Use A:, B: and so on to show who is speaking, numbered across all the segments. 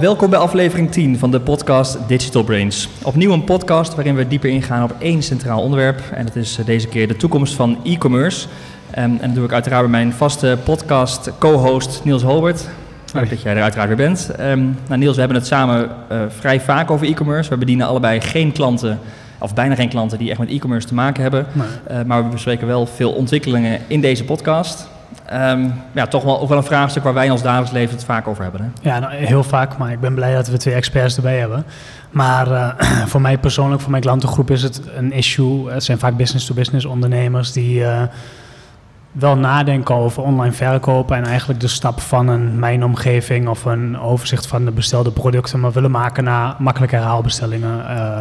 A: Welkom bij aflevering 10 van de podcast Digital Brains. Opnieuw een podcast waarin we dieper ingaan op één centraal onderwerp. En dat is deze keer de toekomst van e-commerce. Ehm, en dat doe ik uiteraard bij mijn vaste podcast co-host Niels Holbert. Leuk dat jij er uiteraard weer bent. Ehm, nou Niels, we hebben het samen eh, vrij vaak over e-commerce. We bedienen allebei geen klanten, of bijna geen klanten die echt met e-commerce te maken hebben. Eh, maar we bespreken wel veel ontwikkelingen in deze podcast. Ehm, ja, toch wel, ook wel een vraagstuk waar wij ons dagelijks leven het vaak over hebben. Hè?
B: Ja, nou, heel vaak, maar ik ben blij dat we twee experts erbij hebben. Maar uh, voor mij persoonlijk, voor mijn klantengroep is het een issue. Het zijn vaak business-to-business ondernemers die uh, wel nadenken over online verkopen en eigenlijk de stap van een mijnomgeving of een overzicht van de bestelde producten maar willen maken naar makkelijke herhaalbestellingen. Uh,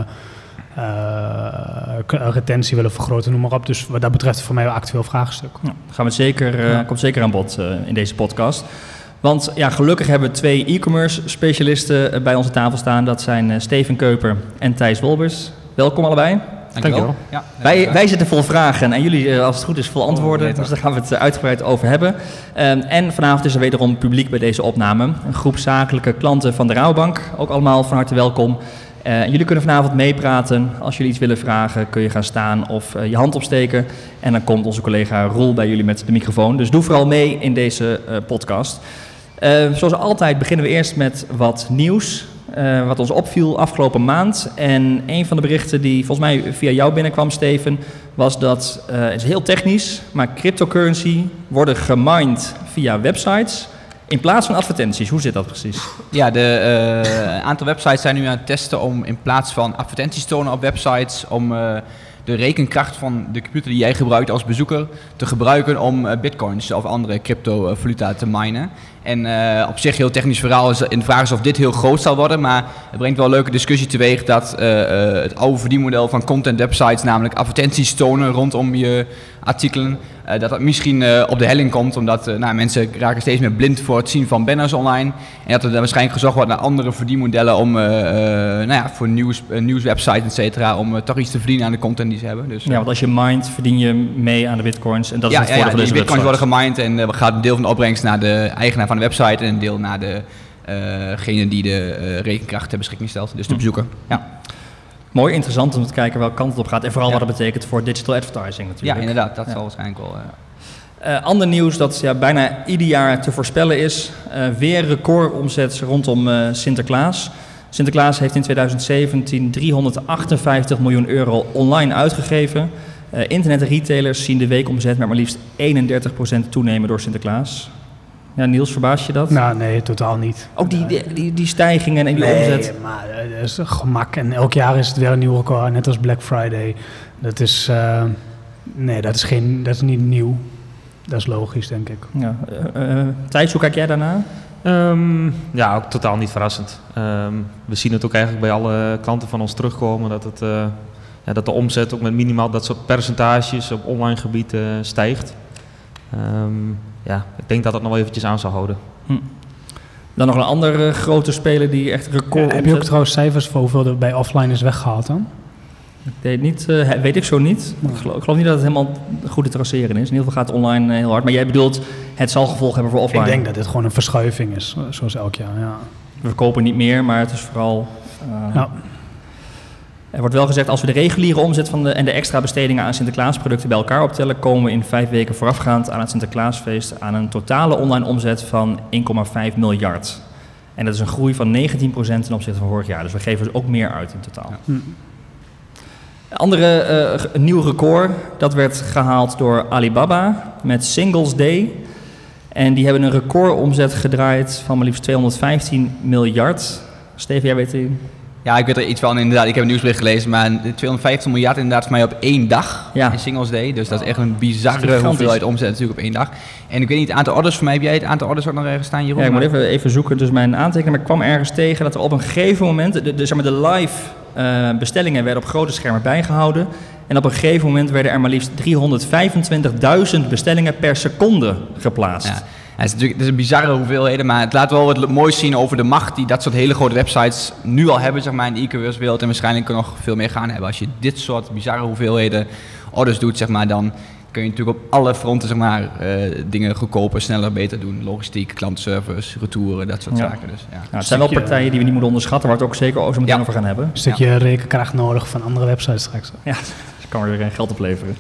B: retentie willen vergroten, noem maar op. Dus wat dat betreft voor mij een actueel vraagstuk.
A: Ja, gaan we zeker, uh, komt zeker aan bod uh, in deze podcast. Want ja, gelukkig hebben we twee e-commerce specialisten bij onze tafel staan. Dat zijn Steven Keuper en Thijs Wolbers. Welkom allebei.
C: Dankjewel.
A: Ja, wij, wij zitten vol vragen en jullie, als het goed is, vol antwoorden. dus daar gaan we het uitgebreid over hebben. Um, en vanavond is er wederom publiek bij deze opname. Een groep zakelijke klanten van de Rouwbank. Ook allemaal van harte welkom. Uh, jullie kunnen vanavond meepraten. Als jullie iets willen vragen, kun je gaan staan of uh, je hand opsteken. En dan komt onze collega Roel bij jullie met de microfoon. Dus doe vooral mee in deze uh, podcast. zoals altijd beginnen we eerst met wat nieuws. wat ons opviel afgelopen maand. En een van de berichten die volgens mij via jou binnenkwam, Steven, was dat, het is heel technisch, maar cryptocurrency worden gemined via websites. In plaats van advertenties, hoe zit dat precies?
C: Ja, een uh, aantal websites zijn nu aan het testen om in plaats van advertenties te tonen op websites, om uh, de rekenkracht van de computer die jij gebruikt als bezoeker te gebruiken om uh, bitcoins of andere cryptovaluta te minen. En op zich heel technisch verhaal is in de vraag is of dit heel groot zal worden, maar het brengt wel een leuke discussie teweeg dat het oude verdienmodel van content websites, namelijk advertenties tonen rondom je artikelen, uh, dat dat misschien uh, op de helling komt, omdat uh, nou, mensen raken steeds meer blind voor het zien van banners online. En dat er dan waarschijnlijk gezocht wordt naar andere verdienmodellen om, nou ja, voor nieuws, nieuwswebsites, et cetera, om toch iets te verdienen aan de content die ze hebben. Dus,
A: ja, want als je mindt, verdien je mee aan de bitcoins. En dat
C: ja,
A: is het voordeel
C: ja,
A: van deze
C: bitcoins worden gemined en gaat een deel van de opbrengst naar de eigenaar van de website en een deel naar degene die de rekenkracht ter beschikking stelt, dus de bezoeker. Ja.
A: Mooi, interessant om te kijken welke kant het op gaat en vooral ja. wat dat betekent voor digital advertising natuurlijk.
C: Ja, inderdaad, dat ja. zal waarschijnlijk wel...
A: Uh. Uh, ander nieuws dat ja, bijna ieder jaar te voorspellen is. Uh, weer recordomzet rondom uh, Sinterklaas. Sinterklaas heeft in 2017 358 miljoen euro online uitgegeven. Uh, internetretailers zien de weekomzet met maar liefst 31% toenemen door Sinterklaas. Ja, Niels, verbaas je dat?
B: Nou, nee, totaal niet.
A: Ook die, die, die, die stijgingen en die
B: nee,
A: omzet?
B: maar dat is gemak. En elk jaar is het weer een nieuw record, net als Black Friday. Dat is, uh, nee, dat is, geen, dat is niet nieuw. Dat is logisch, denk ik.
A: Ja. Uh, uh, Thijs, hoe kijk jij daarna?
D: Um, ja, ook totaal niet verrassend. Um, we zien het ook eigenlijk bij alle klanten van ons terugkomen dat, het, uh, ja, dat de omzet ook met minimaal dat soort percentages op online gebied uh, stijgt. Um, ja, ik denk dat dat nog wel eventjes aan zal houden.
A: Hm. Dan nog een andere grote speler die echt record.
B: Ja, heb je ook trouwens cijfers voor hoeveel er bij offline is weggehaald dan?
A: Ik weet, niet, uh, weet ik zo niet. Ik geloof, ik geloof, niet dat het helemaal goed te traceren is. In ieder geval gaat het online uh, heel hard. Maar jij bedoelt, het zal gevolg hebben voor offline.
B: Ik denk dat dit gewoon een verschuiving is, zoals elk jaar. Ja.
A: We verkopen niet meer, maar het is vooral. Uh, ja. Er wordt wel gezegd, als we de reguliere omzet van de, en de extra bestedingen aan Sinterklaasproducten bij elkaar optellen, komen we in vijf weken voorafgaand aan het Sinterklaasfeest aan een totale online omzet van 1,5 miljard. En dat is een groei van 19% ten opzichte van vorig jaar. Dus we geven dus ook meer uit in totaal. Ja. Een andere uh, nieuw record, dat werd gehaald door Alibaba met Singles Day. En die hebben een recordomzet gedraaid van maar liefst 215 miljard. Steven, jij weet die?
C: Ja, ik weet er iets van inderdaad. Ik heb een nieuwsbericht gelezen, maar 250 miljard inderdaad voor mij op één dag ja. in Singles Day. Dus dat is echt een bizarre hoeveelheid omzet natuurlijk op één dag. En ik weet niet, het aantal orders voor mij, heb jij het aantal orders ook nog ergens staan, Jeroen?
A: Ja, ik moet even, even zoeken, dus mijn aantekening. Maar ik kwam ergens tegen dat er op een gegeven moment, de, de, zeg maar de live uh, bestellingen werden op grote schermen bijgehouden. En op een gegeven moment werden er maar liefst 325.000 bestellingen per seconde geplaatst.
C: Ja. Ja, het, is natuurlijk, het is een bizarre hoeveelheden, maar het laat wel wat moois zien over de macht die dat soort hele grote websites nu al hebben zeg maar, in de e-commerce wereld. En waarschijnlijk nog veel meer gaan hebben. Als je dit soort bizarre hoeveelheden orders doet, zeg maar, dan kun je natuurlijk op alle fronten zeg maar, uh, dingen goedkoper, sneller, beter doen. Logistiek, klantenservice, retouren, dat soort zaken. Dus, ja.
A: het zijn wel partijen die we niet moeten onderschatten, waar we het ook zeker zo meteen over gaan hebben.
B: Een stukje rekenkracht nodig van andere websites straks.
A: Ja, kan weer geld opleveren.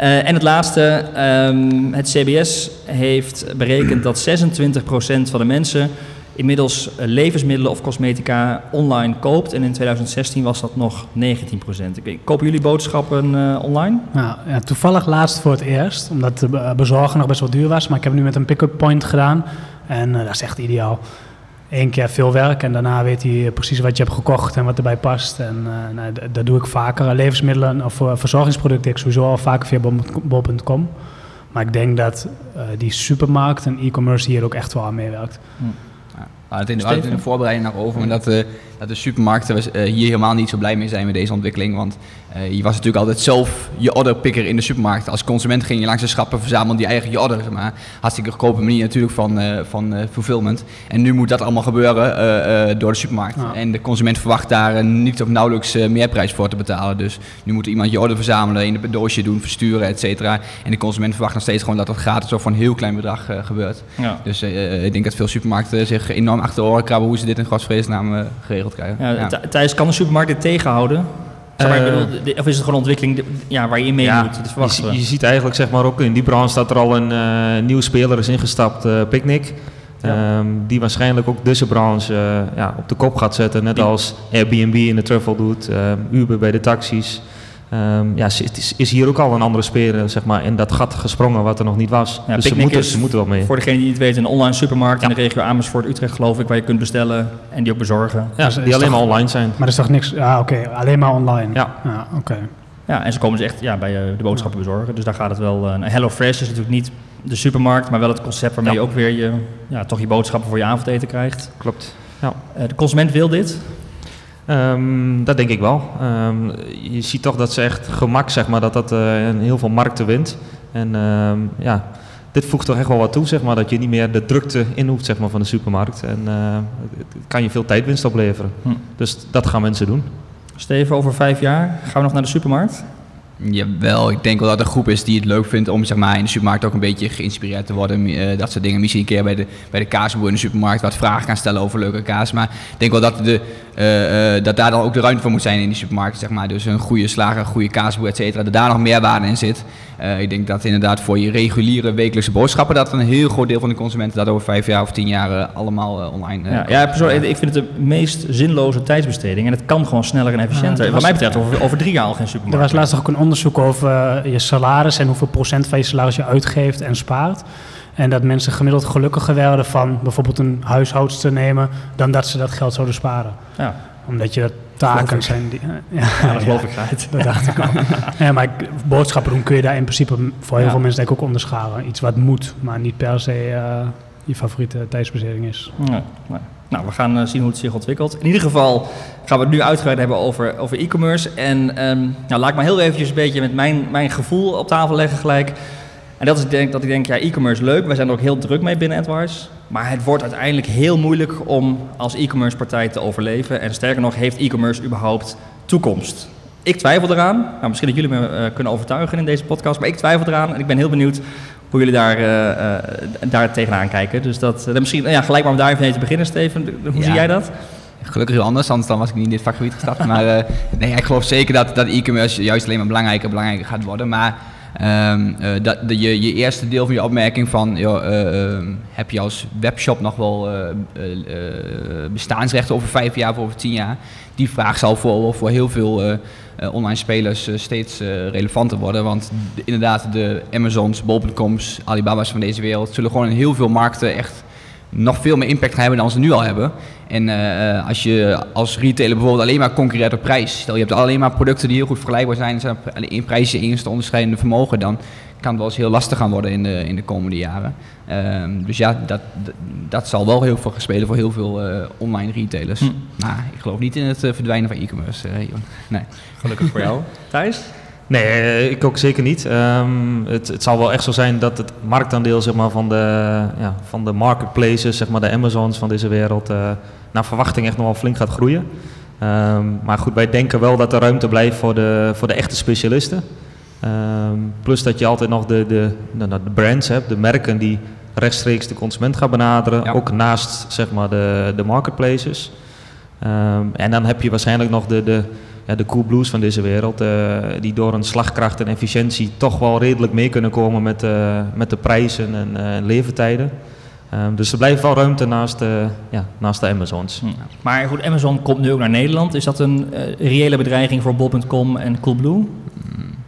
A: Uh, en het laatste, um, het CBS heeft berekend dat 26% van de mensen inmiddels eh, levensmiddelen of cosmetica online koopt. En in 2016 was dat nog 19 procent. Kopen jullie boodschappen uh, online?
B: Nou, ja, toevallig laatst voor het eerst, omdat de bezorgen nog best wel duur was. Maar ik heb nu met een pick-up point gedaan. En dat is echt ideaal. Eén keer veel werk en daarna weet hij precies wat je hebt gekocht en wat erbij past. En nou, dat doe ik vaker. Levensmiddelen of verzorgingsproducten ik sowieso al vaker via bol.com. Maar ik denk dat die supermarkt en e-commerce hier ook echt wel aan meewerkt. Hm.
C: Hadden het in de, in de voorbereiding naar over, maar dat, uh, dat de supermarkten uh, hier helemaal niet zo blij mee zijn met deze ontwikkeling. Want uh, je was natuurlijk altijd zelf je orderpicker in de supermarkt. Als consument ging je langs de schappen, verzamelde je eigen je order. Maar. Hartstikke goedkope manier natuurlijk van, van fulfillment. En nu moet dat allemaal gebeuren door de supermarkt. En de consument verwacht daar niet of nauwelijks meerprijs voor te betalen. Dus nu moet iemand je order verzamelen, in een doosje doen, versturen, et cetera. En de consument verwacht nog steeds gewoon dat dat gratis of voor een heel klein bedrag gebeurt. Ja. Dus ik denk dat veel supermarkten zich enorm achter de oren krabben hoe ze dit in godsvreesnaam geregeld krijgen.
A: Ja. Thijs, kan de supermarkt dit tegenhouden? Uh, of is het gewoon een ontwikkeling ja, waar je mee moet?
D: Je, je, ziet eigenlijk zeg maar, ook in die branche dat er al een uh, nieuwe speler is ingestapt, uh, Picnic. Ja. Um, die waarschijnlijk ook deze branche ja, op de kop gaat zetten. Net als Airbnb in de travel doet, Uber bij de taxis. Um, ja, is, is, hier ook al een andere speler zeg maar, in dat gat gesprongen wat er nog niet was. Ja, dus ze moeten, ze moeten wel mee.
A: Voor degene die het weten, een online supermarkt in de regio Amersfoort, Utrecht geloof ik, waar je kunt bestellen en die ook bezorgen.
D: Ja, dus die alleen maar online zijn.
B: Maar er is toch niks, ja oké, alleen maar online. Ja. ja oké.
A: Ja, en ze komen ze echt ja, bij uh, de boodschappen bezorgen. Dus daar gaat het wel. Uh, Hello Fresh is natuurlijk niet de supermarkt, maar wel het concept waarmee je ook weer je, ja, toch je boodschappen voor je avondeten krijgt.
D: Klopt.
A: Ja. Uh, de consument wil dit.
D: Um, dat denk ik wel. Um, je ziet toch dat ze echt gemak, zeg maar, dat dat uh, heel veel markten wint. En um, ja, dit voegt toch echt wel wat toe, zeg maar, dat je niet meer de drukte in hoeft, zeg maar, van de supermarkt. En uh, het kan je veel tijdwinst opleveren. Hm. Dus dat gaan mensen doen.
A: Steven, over vijf jaar gaan we nog naar de supermarkt?
C: Jawel, ik denk wel dat er een groep is die het leuk vindt om zeg maar, in de supermarkt ook een beetje geïnspireerd te worden. Uh, dat soort dingen. Misschien een keer bij de, bij de kaasboer in de supermarkt wat vragen gaan stellen over leuke kaas. Maar ik denk wel dat, de, uh, uh, dat daar dan ook de ruimte voor moet zijn in die supermarkt. Zeg maar. Dus een goede slager, een goede kaasboer, et cetera. Dat daar nog meer waarde in zit. ik denk dat inderdaad voor je reguliere wekelijkse boodschappen... dat een heel groot deel van de consumenten dat over vijf jaar of tien jaar allemaal online...
A: ja, ja persoonlijk, ik vind het de meest zinloze tijdsbesteding. En het kan gewoon sneller en efficiënter. Wat mij betreft over, over drie jaar al geen supermarkt.
B: Er was laatst ook een onderzoek over je salaris en hoeveel procent van je salaris je uitgeeft en spaart. En dat mensen gemiddeld gelukkiger werden van bijvoorbeeld een huishoudster te nemen dan dat ze dat geld zouden sparen. Ja. Omdat je dat taken zijn die.
A: Ja, ja dat geloof ik
B: Dat dacht ik al. ja, maar boodschappen doen kun je daar in principe voor heel veel mensen denk ik ook onderschalen. Iets wat moet, maar niet per se uh, je favoriete tijdsbesteding is. Ja,
A: nou, we gaan eh, zien hoe het zich ontwikkelt. In ieder geval gaan we het nu uitgebreid hebben over, over e-commerce. En um, nou, laat ik maar heel eventjes een beetje met mijn, mijn gevoel op tafel leggen gelijk. En dat is denk, dat ik denk, ja, e-commerce leuk. Wij zijn er ook heel druk mee binnen AdWise. Maar het wordt uiteindelijk heel moeilijk om als e-commerce partij te overleven. En sterker nog, heeft e-commerce überhaupt toekomst? Ik twijfel eraan. Nou, misschien dat jullie me uh, kunnen overtuigen in deze podcast. Maar ik twijfel eraan en ik ben heel benieuwd hoe jullie daar, uh, daar tegenaan kijken. Dus dat, misschien ja, gelijk maar om daar even mee te beginnen, Steven. Hoe zie jij dat?
C: Gelukkig heel anders, anders dan was ik niet in dit vakgebied gestapt. maar nee, ik geloof zeker dat, dat e-commerce juist alleen maar belangrijker en belangrijker gaat worden. Maar um, dat, de, je, je eerste deel van je opmerking van, joh, uh, heb je als webshop nog wel bestaansrechten over vijf jaar of over tien jaar? Die vraag zal voor, voor heel veel online spelers steeds relevanter worden. Want de, inderdaad, de Amazons, Bol.coms, Alibaba's van deze wereld zullen gewoon in heel veel markten echt nog veel meer impact hebben dan ze nu al hebben. En als je als retailer bijvoorbeeld alleen maar concurreert op prijs, stel je hebt alleen maar producten die heel goed vergelijkbaar zijn, zijn in prijzen eens te onderscheidende vermogen, dan kan het wel eens heel lastig gaan worden in de, in de komende jaren. Um, dus ja, dat, dat, zal wel heel veel spelen voor heel veel uh, online retailers. Hm. Maar ik geloof niet in het uh, verdwijnen van e-commerce. Uh, nee.
A: Gelukkig voor jou. Thijs?
D: Nee, ik ook zeker niet. Um, het, het zal wel echt zo zijn dat het marktaandeel zeg maar, van, de, ja, van de marketplaces, zeg maar, de Amazons van deze wereld, naar verwachting echt nog wel flink gaat groeien. Um, maar goed, wij denken wel dat er ruimte blijft voor de, voor de echte specialisten. Ehm, plus dat je altijd nog de, de, de, de brands hebt, de merken die rechtstreeks de consument gaan benaderen.
C: Ja.
D: Ook naast zeg maar, de, de marketplaces. Ehm, en dan heb je waarschijnlijk nog de, de, ja, de cool blues van deze wereld. eh, die door een slagkracht en efficiëntie toch wel redelijk mee kunnen komen met, eh, met de prijzen en eh, levertijden. Ehm, dus er blijft wel ruimte naast, de ja, naast de Amazons.
A: Hm. Maar goed, Amazon komt nu ook naar Nederland. Is dat een reële bedreiging voor bol.com en Coolblue?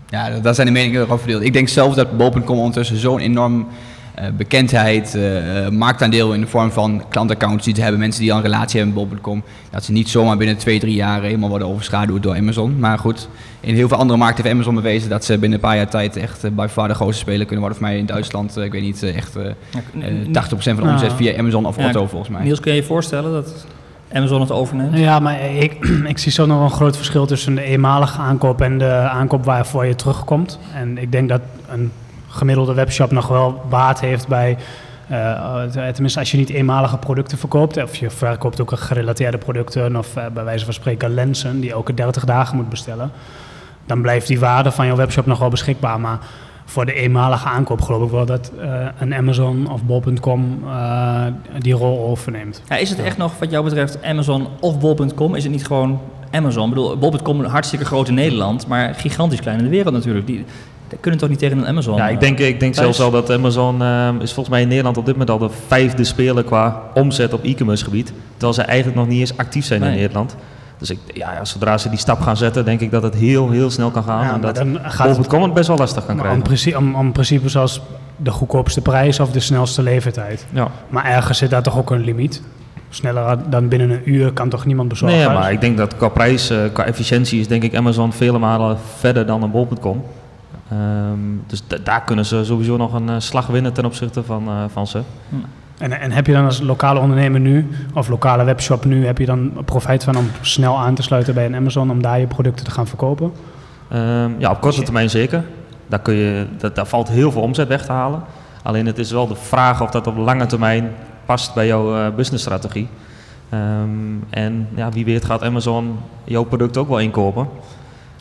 C: Ja, da- daar zijn de meningen erover verdeeld. Ik denk zelf dat bol.com ondertussen zo'n enorm eh, bekendheid, eh, eh, marktaandeel in de vorm van klantaccounts die ze hebben, mensen die al een relatie hebben met bol.com, dat ze niet zomaar binnen twee, drie jaar helemaal worden overschaduwd door Amazon. Maar goed, in heel veel andere markten heeft Amazon bewezen dat ze binnen een paar jaar tijd echt uh, by far de grootste speler kunnen worden. Voor mij in Duitsland, ik weet niet, echt eh, eh, 80% van de omzet
B: Ja.
C: via Amazon of
A: Ja,
C: Otto volgens mij.
A: Niels, kun je je voorstellen dat Amazon het overneemt?
B: Ja, maar ik, ik zie zo nog een groot verschil tussen de eenmalige aankoop en de aankoop waarvoor je terugkomt. En ik denk dat een gemiddelde webshop nog wel baat heeft bij, eh, tenminste als je niet eenmalige producten verkoopt, of je verkoopt ook gerelateerde producten of eh, bij wijze van spreken lenzen die elke 30 dagen moet bestellen, dan blijft die waarde van je webshop nog wel beschikbaar. Maar voor de eenmalige aankoop geloof ik wel dat eh, een Amazon of bol.com eh, die rol overneemt.
A: Ja, is het echt nog wat jou betreft Amazon of bol.com? Is het niet gewoon Amazon? Ik bedoel, bol.com hartstikke groot in Nederland, maar gigantisch klein in de wereld natuurlijk. Die, kunnen toch niet tegen een Amazon?
D: Ja, ik denk, ik denk zelfs al dat Amazon ehm, is volgens mij in Nederland op dit moment al de vijfde speler qua omzet op e-commerce gebied. Terwijl ze eigenlijk nog niet eens actief zijn
A: Nee.
D: in Nederland. Dus ik, ja, zodra ze die stap gaan zetten, denk ik dat het heel, heel snel kan gaan.
B: Ja,
D: en dat
B: dan gaat het
D: bol.com het best wel lastig kan
B: Maar om,
D: krijgen.
B: principe, om, om principe zoals de goedkoopste prijs of de snelste levertijd.
D: Ja.
B: Maar ergens zit daar toch ook een limiet. Sneller dan binnen een uur kan toch niemand bezorgen?
D: Nee, maar ik denk dat qua prijs, eh, qua efficiëntie is denk ik Amazon vele malen verder dan een bol.com. Ehm, dus da- daar kunnen ze sowieso nog een eh, slag winnen ten opzichte van, eh, van ze.
B: En, en heb je dan als lokale ondernemer nu, of lokale webshop nu, heb je dan profijt van om snel aan te sluiten bij een Amazon om daar je producten te gaan verkopen?
D: Ehm, ja, op korte termijn zeker. Daar, kun je, dat, daar valt heel veel omzet weg te halen. Alleen het is wel de vraag of dat op lange termijn past bij jouw eh, businessstrategie. Ehm, en ja, wie weet gaat Amazon jouw product ook wel inkopen.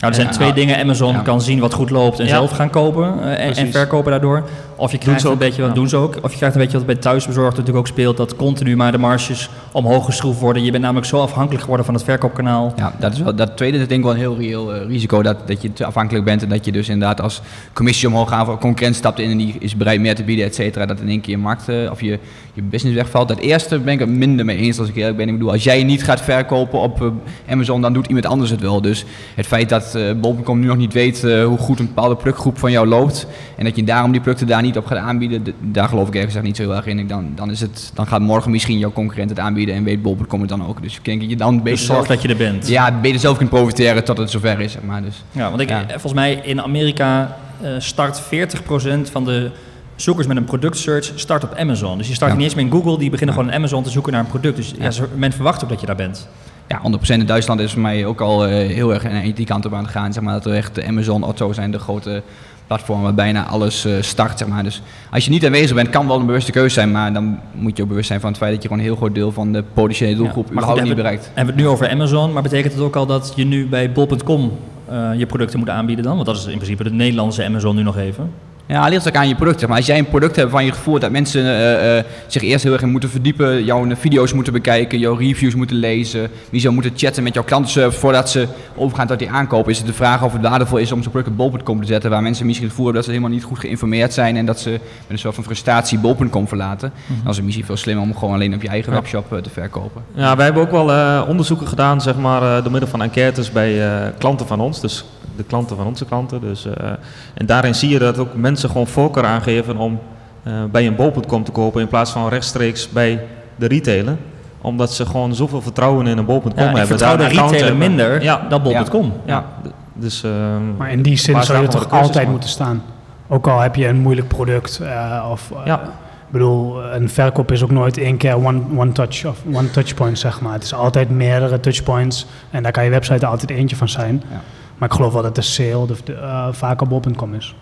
A: Nou, er zijn twee dingen. Amazon kan zien wat goed loopt en zelf gaan kopen eh, en, verkopen daardoor. Of je krijgt een beetje wat doen ze ook. Of je krijgt een beetje wat bij thuisbezorgd natuurlijk ook speelt, dat continu maar de marges omhoog geschroefd worden. Je bent namelijk zo afhankelijk geworden van het verkoopkanaal.
C: Ja, dat, is wel, dat tweede is denk ik wel een heel reëel eh, risico. Dat, dat je te afhankelijk bent en dat je dus inderdaad als commissie omhoog gaat of concurrent stapt in en die is bereid meer te bieden, et cetera. Dat in één keer je markt eh, of je, je business wegvalt. Dat eerste ben ik het minder mee eens als ik eerlijk ben. Ik bedoel, als jij niet gaat verkopen op eh, Amazon, dan doet iemand anders het wel. Dus het feit dat Bol.com nu nog niet weet hoe goed een bepaalde productgroep van jou loopt en dat je daarom die producten daar niet op gaat aanbieden, daar geloof ik ergens gezegd niet zo heel erg in. Ik Dan, dan, is het, dan gaat morgen misschien jouw concurrent het aanbieden en weet Bol.com het dan ook. Dus ik denk dat je dan beter
A: Dus zorg
C: zelf-
A: dat je er bent.
C: ja, beter zelf kunt profiteren tot het zover is, zeg maar. Dus.
A: Ja, want ik,
C: Ja.
A: eh, volgens mij in Amerika eh, start 40% van de zoekers met een productsearch start op Amazon. Dus je start
C: Ja.
A: niet eens meer in Google, die beginnen
C: Ja.
A: gewoon in Amazon te zoeken naar een product. Dus ja. Men verwacht ook dat je daar bent.
C: Ja, 100% in Duitsland is voor mij ook al eh, heel erg naar die kant op aan het gaan. Zeg maar, dat er echt de Amazon, Otto zijn de grote platformen waar bijna alles eh, start. Zeg maar. Dus als je niet aanwezig bent, kan wel een bewuste keuze zijn. Maar dan moet je ook bewust zijn van het feit dat je gewoon een heel groot deel van de potentiële doelgroep
A: Ja, maar
C: überhaupt
A: goed,
C: niet bereikt.
A: Hebben we het nu over Amazon, maar betekent het ook al dat je nu bij bol.com eh, je producten moet aanbieden dan? Want dat is in principe de Nederlandse Amazon nu nog even.
C: Ja, ligt ook aan je product. Zeg maar als jij een product hebt van je gevoel dat mensen eh, eh, zich eerst heel erg in moeten verdiepen, jouw eh, video's moeten bekijken, jouw reviews moeten lezen, wie zou moeten chatten met jouw klantenservice voordat ze overgaan tot die aankopen, is het de vraag of het waardevol is om zo'n product op bol.com te zetten, waar mensen misschien het gevoel hebben dat ze helemaal niet goed geïnformeerd zijn en dat ze met een soort van frustratie bol.com verlaten. Dan is het misschien veel slimmer om gewoon alleen op je eigen
D: Ja.
C: webshop eh, te verkopen.
D: Ja, wij hebben ook wel eh, onderzoeken gedaan, zeg maar, eh, door middel van enquêtes bij eh, klanten van ons. Dus de klanten van onze klanten. Dus, eh, en daarin zie je dat ook mensen gewoon voorkeur aangeven om eh, bij een bol.com te kopen in plaats van rechtstreeks bij de retailer. Omdat ze gewoon zoveel vertrouwen in een bol.com
A: Ja,
D: hebben.
A: vertrouw de
D: daar
A: retailer
D: hebben.
A: minder
D: Ja,
A: dan bol.com.
D: ja. Dus, ehm,
B: Maar in die zin zou je toch altijd moeten staan. Ook al heb je een moeilijk product. eh, of, eh,
D: Ja.
B: Ik bedoel, een verkoop is ook nooit één keer one, one touch of one touchpoint, zeg maar. Het is altijd meerdere touchpoints. En daar kan je website altijd eentje van zijn.
C: Ja.
B: Maar ik geloof wel dat de sale de, eh, vaker bol.com is.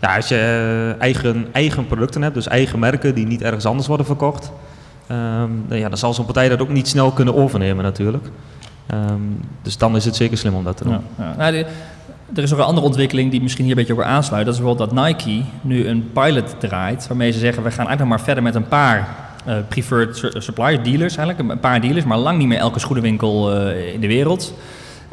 D: Ja, als je eh, eigen, eigen producten hebt, dus eigen merken die niet ergens anders worden verkocht, ehm, dan ja, dan zal zo'n partij dat ook niet snel kunnen overnemen natuurlijk. Ehm, dus dan is het zeker slim om dat te doen.
A: Ja, ja. Nou, de- er is ook een andere ontwikkeling die misschien hier een beetje op aansluit. Dat is bijvoorbeeld dat Nike nu een pilot draait, waarmee ze zeggen we gaan eigenlijk nog maar verder met een paar uh, preferred suppliers, dealers eigenlijk, een paar dealers, maar lang niet meer elke schoenenwinkel uh, in de wereld.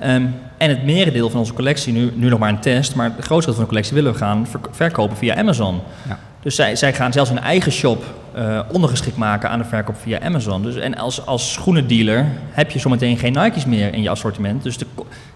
A: Um, en het merendeel van onze collectie, nu, nu nog maar een test, maar het grootste deel van de collectie willen we gaan verkopen via Amazon. Ja. Dus zij, zij gaan zelfs hun eigen shop uh, ondergeschikt maken aan de verkoop via Amazon. Dus, en als, als schoenendealer heb je zometeen geen Nike's meer in je assortiment. Dus de,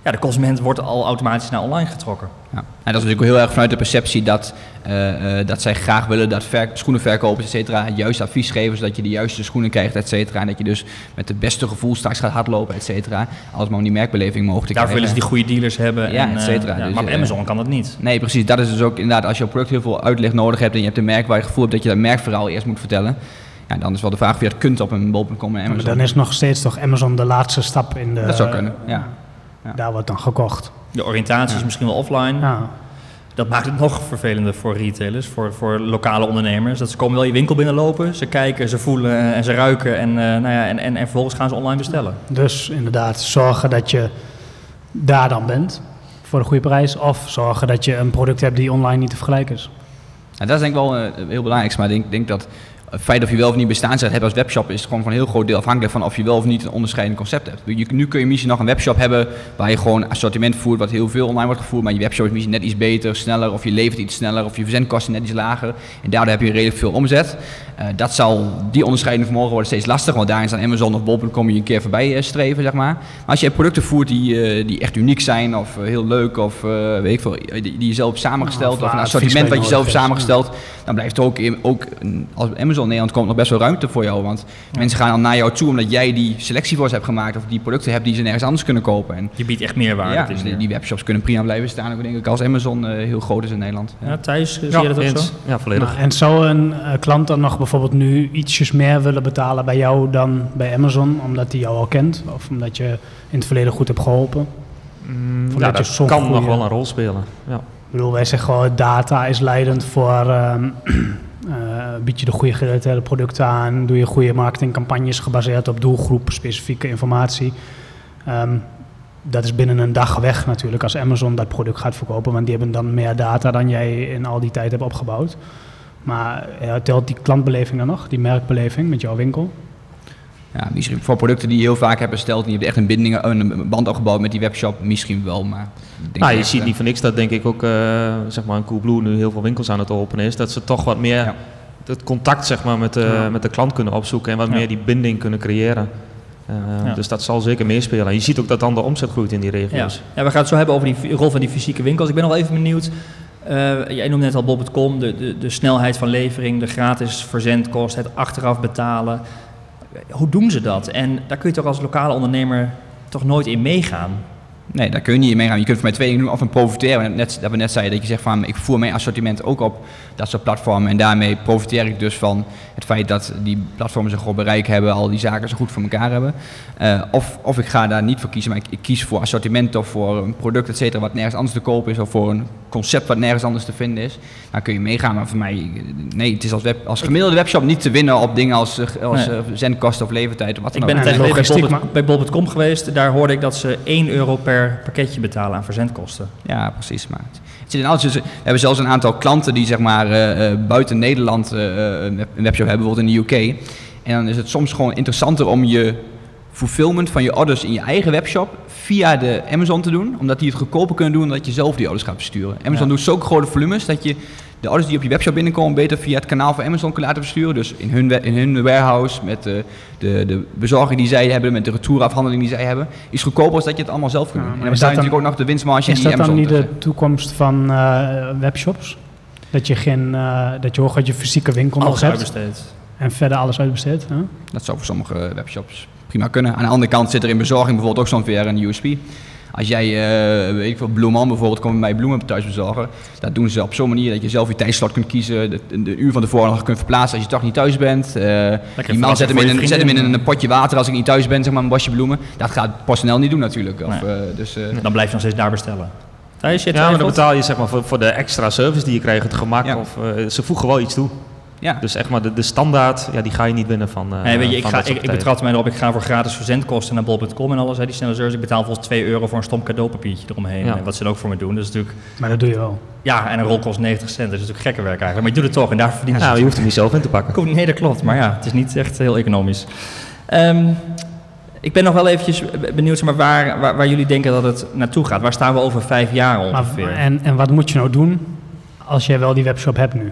A: ja, de consument wordt al automatisch naar online getrokken.
C: Ja. En dat is natuurlijk heel erg vanuit de perceptie dat, uh, uh, dat zij graag willen dat ver, schoenenverkopers, et cetera, het juiste advies geven, zodat je de juiste schoenen krijgt, et cetera. En dat je dus met het beste gevoel straks gaat hardlopen, et cetera. Alles maar om die merkbeleving mogelijk te
A: Daarvoor willen ze die goede dealers hebben.
C: Ja, en, et cetera.
A: Ja, dus, maar op Amazon kan dat niet.
C: Nee, precies. Dat is dus ook inderdaad, als je op product heel veel uitleg nodig hebt en je hebt een merk waar je het gevoel hebt dat je dat merkverhaal eerst moet vertellen. Ja, dan is wel de vraag of je dat kunt op een bol.com en Amazon.
B: Maar dan is nog steeds toch Amazon de laatste stap in de...
C: Dat zou kunnen, ja.
B: ja. Daar wordt dan gekocht.
A: De oriëntatie is misschien wel offline. Ja. Dat maakt het nog vervelender voor retailers, voor, voor lokale ondernemers. Dat ze komen wel je winkel binnenlopen, ze kijken, ze voelen en ze ruiken en, uh, nou ja, en, en, en vervolgens gaan ze online bestellen.
B: Dus inderdaad, zorgen dat je daar dan bent voor een goede prijs. Of zorgen dat je een product hebt die online niet te vergelijken is.
C: Nou, dat is denk ik wel uh, heel belangrijk. Maar ik denk, denk dat het feit of je wel of niet bestaansrecht hebt als webshop is gewoon van een heel groot deel afhankelijk van of je wel of niet een onderscheidend concept hebt. Je, nu kun je misschien nog een webshop hebben waar je gewoon assortiment voert wat heel veel online wordt gevoerd, maar je webshop is misschien net iets beter, sneller of je levert iets sneller of je verzendkosten net iets lager en daardoor heb je redelijk veel omzet. Uh, dat zal, die onderscheiding vermogen wordt steeds lastiger, want daarin staan Amazon of Bol.com je een keer voorbij uh, streven, zeg maar. Maar als je producten voert die, uh, die echt uniek zijn of heel leuk of weet ik veel, die, die je zelf samengesteld of een assortiment wat je zelf samengesteld, dan blijft ook, ook als Amazon Nederland komt nog best wel ruimte voor jou, want mensen gaan dan naar jou toe omdat jij die selectie voor ze hebt gemaakt of die producten hebt die ze nergens anders kunnen kopen. En
A: je biedt echt meerwaarde.
C: Ja, dus die, die, webshops kunnen prima blijven staan, ook denk ik als Amazon heel groot is in Nederland.
A: Ja, ja Thijs, zie je dat ook zo?
B: Ja, volledig. Nou, en zou een klant dan nog bijvoorbeeld nu ietsjes meer willen betalen bij jou dan bij Amazon, omdat hij jou al kent? Of omdat je in het verleden goed hebt geholpen?
D: Mm, ja, dat kan nog wel een rol spelen. Ja.
B: Ik bedoel, wij zeggen gewoon, data is leidend voor... Uh, bied je de goede gerelateerde producten aan, doe je goede marketingcampagnes gebaseerd op doelgroep, specifieke informatie. Um, dat is binnen een dag weg natuurlijk als Amazon dat product gaat verkopen, want die hebben dan meer data dan jij in al die tijd hebt opgebouwd. Maar telt die klantbeleving dan nog, die merkbeleving met jouw winkel?
C: Ja, misschien voor producten die je heel vaak hebt besteld en je hebt echt een, binding, een band opgebouwd met die webshop, misschien wel. Maar
D: denk nou, je ziet niet voor niks dat denk ik ook uh, zeg maar een Coolblue nu heel veel winkels aan het openen is. Dat ze toch wat meer ja. het contact zeg maar, met, de, ja. met de klant kunnen opzoeken en wat meer die binding kunnen creëren. Uh, ja. Dus dat zal zeker meespelen. En je ziet ook dat dan de omzet groeit in die regio's.
A: Ja. ja, we gaan het zo hebben over die rol van die fysieke winkels. Ik ben nog even benieuwd. Uh, jij noemde net al Bob.com, de, de, de snelheid van levering, de gratis verzendkost, het achteraf betalen. Hoe doen ze dat? En daar kun je toch als lokale ondernemer toch nooit in meegaan?
C: Nee, daar kun je niet in meegaan. Je kunt voor mij twee dingen doen. Of een profiteren. Net, dat we net zeiden, dat je zegt van ik voer mijn assortiment ook op dat soort platformen. En daarmee profiteer ik dus van het feit dat die platformen zo'n groot bereik hebben, al die zaken zo goed voor elkaar hebben. Uh, of, of ik ga daar niet voor kiezen, maar ik, ik, kies voor assortiment of voor een product, et cetera, wat nergens anders te kopen is. Of voor een concept wat nergens anders te vinden is. Dan kun je meegaan. Maar voor mij, nee, het is als, web, als gemiddelde webshop niet te winnen op dingen als, als nee. zendkosten of levertijd. Of wat
A: ik ben een bij Bol.com geweest. Daar hoorde ik dat ze 1 euro per pakketje betalen aan verzendkosten.
C: Ja, precies. Maar het zit in alles. we hebben zelfs een aantal klanten die zeg maar uh, buiten Nederland uh, een webshop hebben, bijvoorbeeld in de UK. En dan is het soms gewoon interessanter om je fulfillment van je orders in je eigen webshop via de Amazon te doen, omdat die het goedkoper kunnen doen dan dat je zelf die orders gaat besturen. Amazon ja. doet zulke grote volumes dat je de orders die op je webshop binnenkomen beter via het kanaal van Amazon kunt laten besturen. Dus in hun, in hun warehouse, met de, de, de bezorging die zij hebben, met de retourafhandeling die zij hebben, is goedkoper dan dat je het allemaal zelf kunt doen. Ja, en dan bestaat natuurlijk ook nog de winstmarge die
B: Amazon Is dat dan niet de toekomst van uh, webshops? Dat je, geen, uh, dat je hoort dat je fysieke winkel nog
A: hebt.
B: En verder alles uitbesteed. Hè?
C: Dat zou voor sommige webshops prima kunnen. Aan de andere kant zit er in bezorging bijvoorbeeld ook zo'n weer een USP. Als jij, uh, weet ik veel, Bloeman bijvoorbeeld, komt bij bloemen thuis bezorgen. Dat doen ze op zo'n manier dat je zelf je tijdslot kunt kiezen. De, de, uur van tevoren nog kunt verplaatsen als je toch niet thuis bent. Uh, die man zet hem, in een, zet hem in een potje water als ik niet thuis ben, zeg maar een bosje bloemen. Dat gaat personeel niet doen natuurlijk. Of, nee. uh, dus,
A: Dan blijf je nog steeds daar bestellen.
D: Ja, maar dan betaal je zeg maar, voor, voor de extra service die je krijgt, het gemak. Ja. Of, ze voegen wel iets toe.
C: Ja.
D: Dus echt maar de, de standaard, ja, die ga je niet winnen van. Uh,
A: nee, weet je, ik, ga, ik, ik
D: partijen.
A: betrap mij erop, ik ga voor gratis verzendkosten naar bol.com en alles. Hè, die snelle service. Ik betaal volgens 2 euro voor een stom cadeaupapiertje eromheen.
D: Ja.
A: En wat ze dan ook voor me doen. Is natuurlijk,
B: Maar dat doe je wel.
A: ja, en een rol kost 90 cent. Dat is natuurlijk gekke werk eigenlijk. Maar je doet het toch en daar verdienen
D: Ja,
A: ze
D: je hoeft hem niet zelf in te pakken.
A: Nee, dat klopt. Maar ja, het is niet echt heel economisch. Ehm, ik ben nog wel eventjes benieuwd zeg maar, waar, waar, waar jullie denken dat het naartoe gaat. Waar staan we over vijf jaar
B: Maar,
A: ongeveer?
B: en, en wat moet je nou doen als jij wel die webshop hebt nu?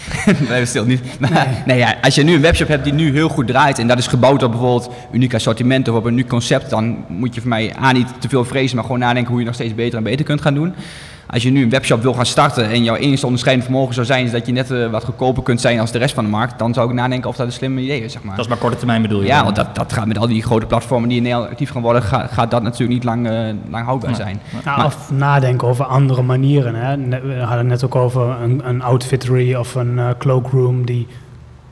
C: Blijven stil. Niet. Maar, nee. ja, als je nu een webshop hebt die nu heel goed draait en dat is gebouwd op bijvoorbeeld uniek assortiment of op een uniek concept, dan moet je voor mij A niet te veel vrezen, maar gewoon nadenken hoe je nog steeds beter en beter kunt gaan doen. Als je nu een webshop wil gaan starten en jouw enige onderscheidend vermogen zou zijn is dat je net eh, wat goedkoper kunt zijn als de rest van de markt, dan zou ik nadenken of dat een slim idee is, zeg maar.
A: Dat is maar korte termijn bedoel je?
C: ja,
A: dan?
C: want dat, dat gaat met al die grote platformen die in Nederland actief gaan worden, gaat, gaat dat natuurlijk niet lang, eh, lang houdbaar zijn.
B: Nou,
C: Maar-
B: of nadenken over andere manieren. Hè. We hadden net ook over een, een outfittery of een cloakroom die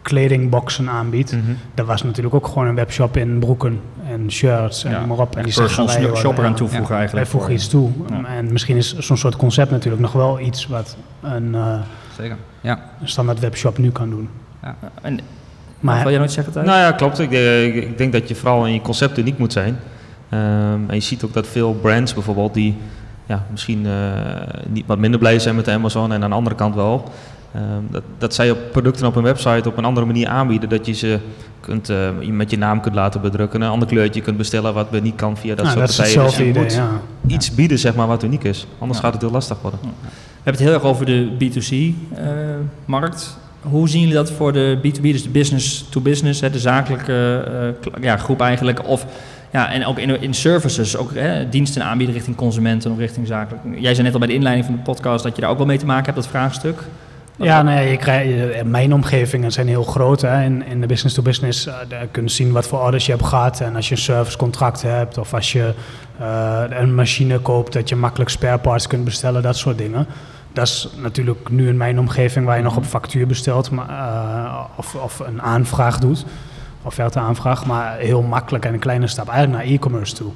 B: kledingboxen aanbiedt.
D: Mhm.
B: Dat was natuurlijk ook gewoon een webshop in broeken en shirts en
A: Ja,
B: noem maar op. En die zeggen
A: personal
B: wij,
A: shopper
B: ja,
A: aan toevoegen
C: Ja.
B: Wij
A: eigenlijk.
B: voegen
A: voor-
B: iets toe.
A: Ja.
B: En misschien is zo'n soort concept natuurlijk nog wel iets wat een eh,
C: Zeker. Ja.
B: standaard webshop nu kan doen.
A: En,
B: Maar
A: wil jij nooit zeggen, Thijs?
D: Nou ja, klopt. Ik, eh, ik, ik denk dat je vooral in je concept uniek moet zijn. Ehm, en je ziet ook dat veel brands bijvoorbeeld die ja, misschien eh, niet wat minder blij zijn met de Amazon en aan de andere kant wel. Ehm, dat, dat zij op producten op een website op een andere manier aanbieden. Dat je ze kunt, eh, met je naam kunt laten bedrukken, een ander kleurtje kunt bestellen wat we niet kan via dat
B: nou,
D: soort
B: dat is.
D: Dus
B: idee,
D: moet
B: ja.
D: iets bieden zeg maar, wat uniek is. Anders
A: Ja.
D: gaat het heel lastig worden.
A: We hebben het heel erg over de B2C-markt. eh, Hoe zien jullie dat voor de B2B, dus de business to business, hè, de zakelijke eh, ja, groep eigenlijk? Of, ja, en ook in, in services, ook hè, diensten aanbieden richting consumenten of richting zakelijk. Jij zei net al bij de inleiding van de podcast dat je daar ook wel mee te maken hebt, dat vraagstuk.
B: Ja, ja, je krijgt, je- mijn omgevingen zijn heel groot. Hè. In, in de business to business eh, kun je zien wat voor orders je hebt gehad. En als je een servicecontract hebt of als je eh, een machine koopt, dat je makkelijk spare parts kunt bestellen, dat soort dingen. Dat is natuurlijk nu in mijn omgeving waar je nog op factuur bestelt maar, eh, of, of een aanvraag doet, offerte-aanvraag, maar heel makkelijk en een kleine stap eigenlijk naar e-commerce toe.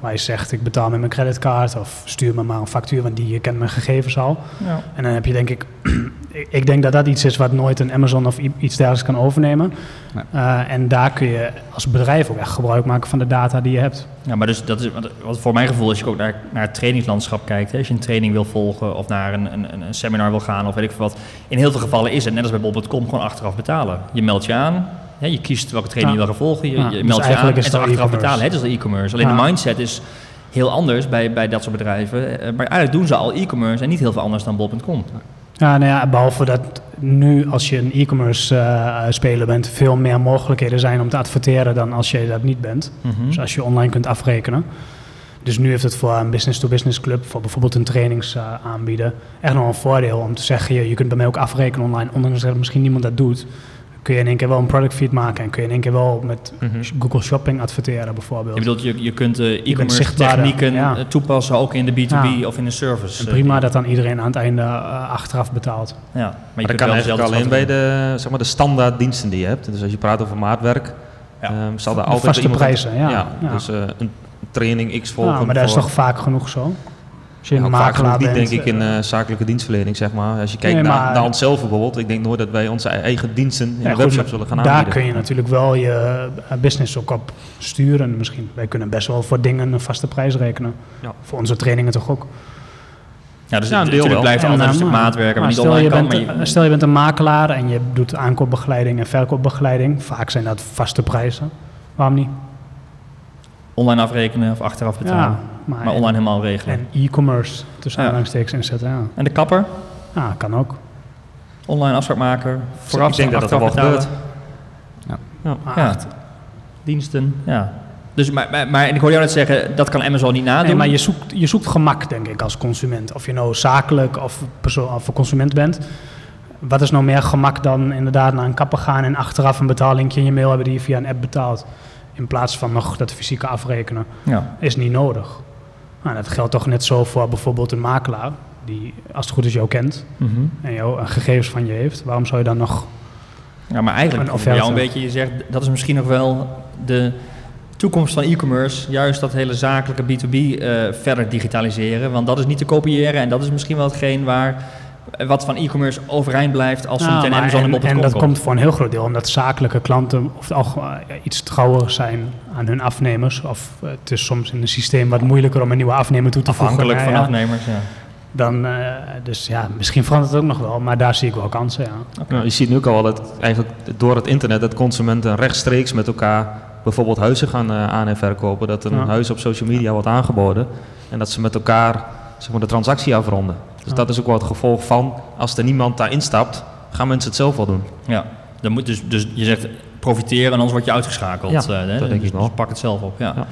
B: Waar je zegt, ik betaal met mijn creditcard of stuur me maar een factuur, want die je kent mijn gegevens al.
A: Ja.
B: En dan heb je denk ik, ik- denk dat dat iets is wat nooit een Amazon of iets dergelijks kan overnemen.
C: Nee.
B: Eh, en daar kun je als bedrijf ook echt gebruik maken van de data die je hebt.
A: Ja, maar dus dat is wat- wat voor mijn gevoel als je ook naar, naar het trainingslandschap kijkt. Hè, als je een training wil volgen of naar een, een, een seminar wil gaan of weet ik veel wat. In heel veel gevallen is het, net als bij bol.com, gewoon achteraf betalen. Je meldt je aan, hè, je kiest welke training je
B: Ja.
A: wil gaan volgen, je,
B: Ja,
A: je
B: dus
A: meldt je aan
B: eigenlijk
A: en
B: het
A: achteraf betalen. Het is e-commerce. Alleen
B: Ja.
A: de mindset is heel anders bij, bij dat soort bedrijven. Eh, Maar eigenlijk doen ze al e-commerce en niet heel veel anders dan bol.com.
B: Ja, nou ja, behalve dat nu als je een e-commerce eh, speler bent, veel meer mogelijkheden zijn om te adverteren dan als je dat niet bent.
A: Mhm.
B: Dus als je online kunt afrekenen. Dus nu heeft het voor een business-to-business club, voor bijvoorbeeld een trainings eh, aanbieden, echt nog een voordeel om te zeggen, je, je kunt bij mij ook afrekenen online, ondanks dat misschien niemand dat doet. Kun je in één keer wel een product feed maken en kun je in één keer wel met
D: Mhm.
B: Google Shopping adverteren bijvoorbeeld.
A: Je bedoelt, je, je kunt eh, e-commerce technieken
B: ja.
A: eh, toepassen ook in de B2B
B: Ja.
A: of in de service.
B: en
A: eh,
B: prima dat dan iedereen aan het einde achteraf betaalt.
A: Ja, maar je
D: Maar dat
A: kunt
D: kan
A: wel
D: eigenlijk alleen bij de, zeg maar, de standaard diensten die je hebt. Dus als je praat over maatwerk,
A: Ja.
D: ehm, zal er
B: De
D: altijd
B: vaste
D: iemand-
B: prijzen, ja. Ja.
D: Dus eh, een training X volgen.
B: Ja, maar dat is toch vaak genoeg zo? Als je
D: vaak genoeg niet,
B: bent.
D: denk ik, in
B: eh,
D: zakelijke dienstverlening, zeg maar. Als je kijkt
B: Nee,
D: naar,
B: maar-
D: naar onszelf bijvoorbeeld, ik denk nooit dat wij onze eigen diensten in
B: ja,
D: de webshop zullen gaan
B: Daar
D: aanbieden.
B: kun je natuurlijk wel je eh, business ook op sturen misschien. Wij kunnen best wel voor dingen een vaste prijs rekenen.
D: Ja.
B: Voor onze trainingen toch ook.
A: Ja, dus
D: Ja, een
A: het,
D: deel wel.
A: blijft
B: En,
A: altijd een stuk
B: maar-
A: maatwerken, maar
B: maar
A: niet
B: stel, je
A: online kan.
B: bent,
A: Maar je-
B: stel je bent een makelaar en je doet aankoopbegeleiding en verkoopbegeleiding. Vaak zijn dat vaste prijzen. Waarom niet?
A: online afrekenen of achteraf betalen.
B: Ja, maar,
A: maar online helemaal regelen.
B: En e-commerce tussen
A: Ja.
B: aanhalingstekens inzetten. Ja.
A: En de kapper?
B: ja, kan ook.
A: Online afspraak maken, vooraf
D: ik denk dat dat er wel gebeurt.
A: Ja.
B: echt,
A: Diensten, ja. Dus, maar, maar, maar en ik hoorde jou net zeggen, dat kan Amazon niet nadoen.
B: Nee, maar je zoekt, je zoekt gemak, denk ik, als consument. Of je nou zakelijk of, persoon, of consument bent. Wat is nou meer gemak dan inderdaad naar een kapper gaan en achteraf een betaallinkje in je mail hebben die je via een app betaalt. In plaats van nog dat fysieke afrekenen.
A: ja.
B: Is niet nodig. Nou, dat geldt toch net zo voor bijvoorbeeld een makelaar. Die, als het goed is, jou kent
A: Mhm.
B: en jou eh, gegevens van je heeft. Waarom zou je dan nog...
A: ja, maar eigenlijk
B: Een
A: jou een beetje, je zegt, dat is misschien nog wel de toekomst van e-commerce. Juist dat hele zakelijke B2B eh, verder digitaliseren. Want dat is niet te kopiëren en dat is misschien wel hetgeen waar wat van e-commerce overeind blijft als
B: Nou,
A: meteen Amazon
B: en,
A: op het
B: en dat
A: komt.
B: komt voor een heel groot deel omdat zakelijke klanten of al iets trouwer zijn aan hun afnemers. Of eh, het is soms in een systeem wat moeilijker om een nieuwe afnemer toe te voegen.
A: Afhankelijk
B: Nou
A: van
B: ja,
A: afnemers, ja.
B: Dan, eh, dus ja, misschien verandert het ook nog wel, maar daar zie ik wel kansen, ja.
D: Nou, je ziet nu ook al dat eigenlijk door het internet dat consumenten rechtstreeks met elkaar bijvoorbeeld huizen gaan eh, aan en verkopen. Dat een
B: Ja.
D: huis op social media wordt aangeboden en dat ze met elkaar zeg maar, de transactie afronden. Dus
B: Ja.
D: dat is ook wel het gevolg van als er niemand daar instapt, gaan mensen het zelf wel doen.
A: Ja, dan moet dus, dus je zegt profiteren en anders word je uitgeschakeld.
D: Ja,
A: eh, hè?
D: dat denk
A: Dus-
D: ik wel.
A: Dus pak het zelf op, ja.
D: Ja.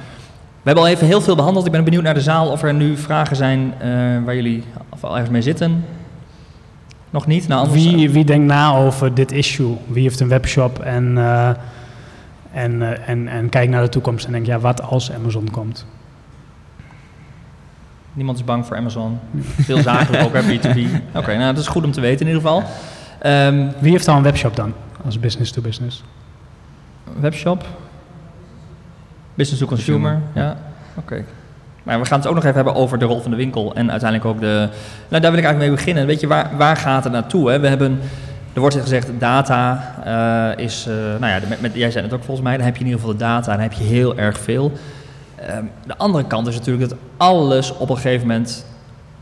A: We hebben al even heel veel behandeld. Ik ben benieuwd naar de zaal of er nu vragen zijn eh, waar jullie of al ergens mee zitten. Nog niet? Nou, anders,
B: Wie, wie denkt na over dit issue? Wie heeft een webshop en, eh, en, eh, en, en kijkt naar de toekomst en denkt, ja, wat als Amazon komt?
A: Niemand is bang voor Amazon. Veel zakelijk ook, hè, B2B. Oké, nou dat is goed om te weten in ieder geval. Ehm,
B: Wie heeft al een webshop dan, als business to business?
A: webshop. Business to consumer, ja. Oké. Maar we gaan het ook nog even hebben over de rol van de winkel en uiteindelijk ook de... Nou, daar wil ik eigenlijk mee beginnen. Weet je, waar, waar gaat het naartoe? Hè? We hebben, er wordt gezegd, data eh, is... eh, nou ja, de- met, met- jij zei het ook volgens mij, dan heb je in ieder geval de data en dan heb je heel erg veel. Ehm, de andere kant is natuurlijk dat alles op een gegeven moment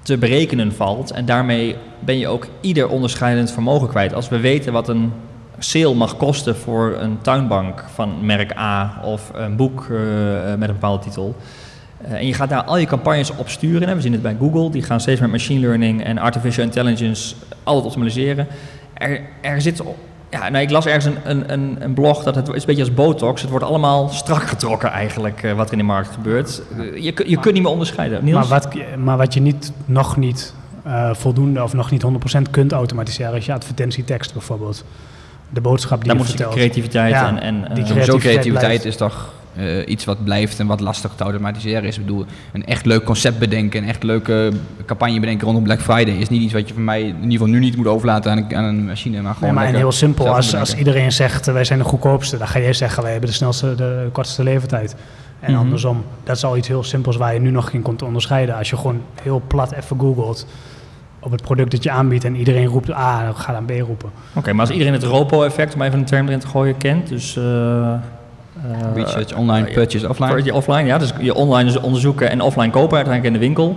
A: te berekenen valt. En daarmee ben je ook ieder onderscheidend vermogen kwijt. Als we weten wat een sale mag kosten voor een tuinbank van merk A of een boek eh, met een bepaalde titel. eh, en je gaat daar al je campagnes op sturen. We zien het bij Google, die gaan steeds met machine learning en artificial intelligence altijd optimaliseren. Er, er zit, ja, nou, ik las ergens een, een, een, een blog dat het is een beetje als botox. Het wordt allemaal strak getrokken eigenlijk, eh, wat er in de markt gebeurt. Eh, je, je kunt niet meer onderscheiden. Niels?
B: Maar wat, maar wat je niet, nog niet eh, voldoende of nog niet 100% kunt automatiseren, is je advertentietekst bijvoorbeeld. De boodschap die
A: daar
B: je
A: moet je
B: vertelt.
A: creativiteit
B: Ja,
A: en... en
B: die creativiteit
C: creativiteit is toch eh, iets wat blijft en wat lastig te automatiseren is. Ik bedoel, een echt leuk concept bedenken, een echt leuke campagne bedenken rondom Black Friday is niet iets wat je van mij in ieder geval nu niet moet overlaten aan een, aan een machine. Maar gewoon
B: Nee, maar en heel simpel, als, als iedereen zegt eh, wij zijn de goedkoopste, dan ga jij zeggen wij hebben de snelste, de kortste levertijd. En
A: Mhm.
B: andersom, dat is al iets heel simpels waar je nu nog geen kunt onderscheiden. Als je gewoon heel plat even googelt op het product dat je aanbiedt en iedereen roept A, dan ga dan B roepen.
A: Oké, maar als iedereen het ROPO-effect, om even een term erin te gooien, kent, dus... eh,
C: Research, online,
A: eh,
C: purchase, offline.
A: Offline, ja, dus je online dus onderzoeken en offline kopen uiteindelijk in de winkel.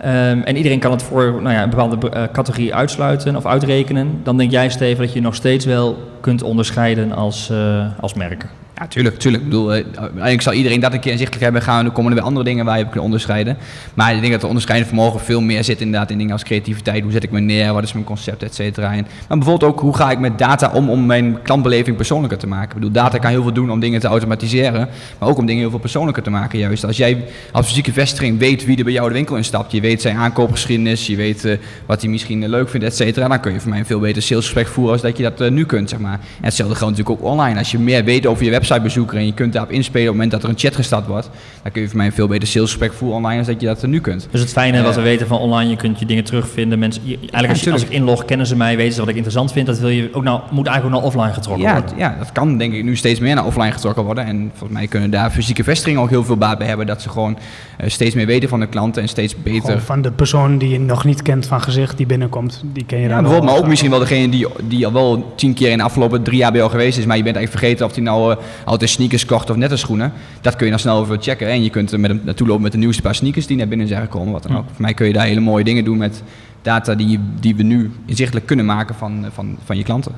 A: Ehm, en iedereen kan het voor nou ja, een bepaalde eh, categorie uitsluiten of uitrekenen. Dan denk jij, Steven, dat je nog steeds wel kunt onderscheiden als, eh, als merk.
C: Ja, tuurlijk, tuurlijk. Ik bedoel, eh, eigenlijk zal iedereen dat een keer inzichtelijk hebben gaan. Dan komen er weer andere dingen waar je op kunt onderscheiden. Maar ik denk dat de onderscheidend vermogen veel meer zit inderdaad in dingen als creativiteit. Hoe zet ik me neer? Wat is mijn concept, et cetera. En, maar bijvoorbeeld ook, hoe ga ik met data om om mijn klantbeleving persoonlijker te maken? Ik bedoel, data kan heel veel doen om dingen te automatiseren. Maar ook om dingen heel veel persoonlijker te maken juist. Als jij als fysieke vestiging weet wie er bij jou de winkel instapt. Je weet zijn aankoopgeschiedenis. Je weet eh, wat hij misschien eh, leuk vindt, et cetera. Dan kun je voor mij een veel beter salesgesprek voeren als dat je dat nu kunt, zeg maar. En hetzelfde geldt natuurlijk ook online. Als je meer weet over je websitebezoeker en je kunt daarop inspelen op het moment dat er een chat gestart wordt. Dan kun je voor mij een veel beter salesgesprek voeren online als dat je dat eh, nu kunt.
A: Dus het fijne
C: Eh,
A: wat we weten van online, je kunt je dingen terugvinden. Mensen, je- eigenlijk als, je, als ik inlog, kennen ze mij, weten ze wat ik interessant vind. Dat wil je ook nou, moet eigenlijk ook naar offline getrokken
C: Ja,
A: worden.
C: ja, dat kan denk ik nu steeds meer naar offline getrokken worden. En volgens mij kunnen daar fysieke vestigingen ook heel veel baat bij hebben. Dat ze gewoon eh, steeds meer weten van de klanten en steeds beter
B: Gewoon van de persoon die je nog niet kent van gezicht, die binnenkomt, die ken je
C: Ja,
B: dan
C: bijvoorbeeld, maar ook misschien wel degene die, die al wel tien keer in de afgelopen drie jaar bij jou geweest is, maar je bent eigenlijk vergeten of hij nou eh, altijd sneakers kocht of net een schoenen. Dat kun je dan snel even checken. En je kunt er met hem naartoe lopen met de nieuwste paar sneakers die naar binnen zijn gekomen, wat dan ook. Voor mij kun je daar hele mooie dingen doen met data die, die we nu inzichtelijk kunnen maken van, van, van je klanten.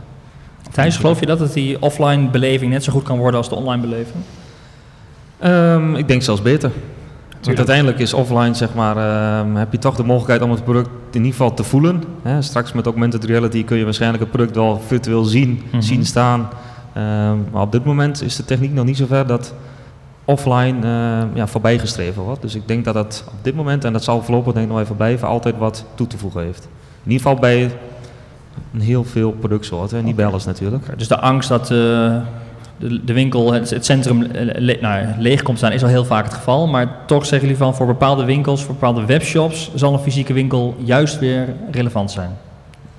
A: Thijs, geloof je dat het die offline beleving net zo goed kan worden als de online beleving?
D: Ehm, ik denk zelfs beter. Want uiteindelijk is offline, zeg maar, ehm, heb je toch de mogelijkheid om het product in ieder geval te voelen. Hè? Straks met augmented reality kun je waarschijnlijk het product wel virtueel zien,
A: Mhm.
D: zien staan. Ehm, maar op dit moment is de techniek nog niet zover dat offline ehm, ja, voorbijgestreven wordt. Dus ik denk dat het op dit moment, en dat zal voorlopig denk ik nog even blijven, altijd wat toe te voegen heeft. In ieder geval bij een heel veel productsoorten, niet bij alles natuurlijk.
A: Dus de angst dat eh, de, de winkel, het, het centrum eh, le- nou, leeg komt staan, is al heel vaak het geval. Maar toch zeggen jullie van voor bepaalde winkels, voor bepaalde webshops, zal een fysieke winkel juist weer relevant zijn.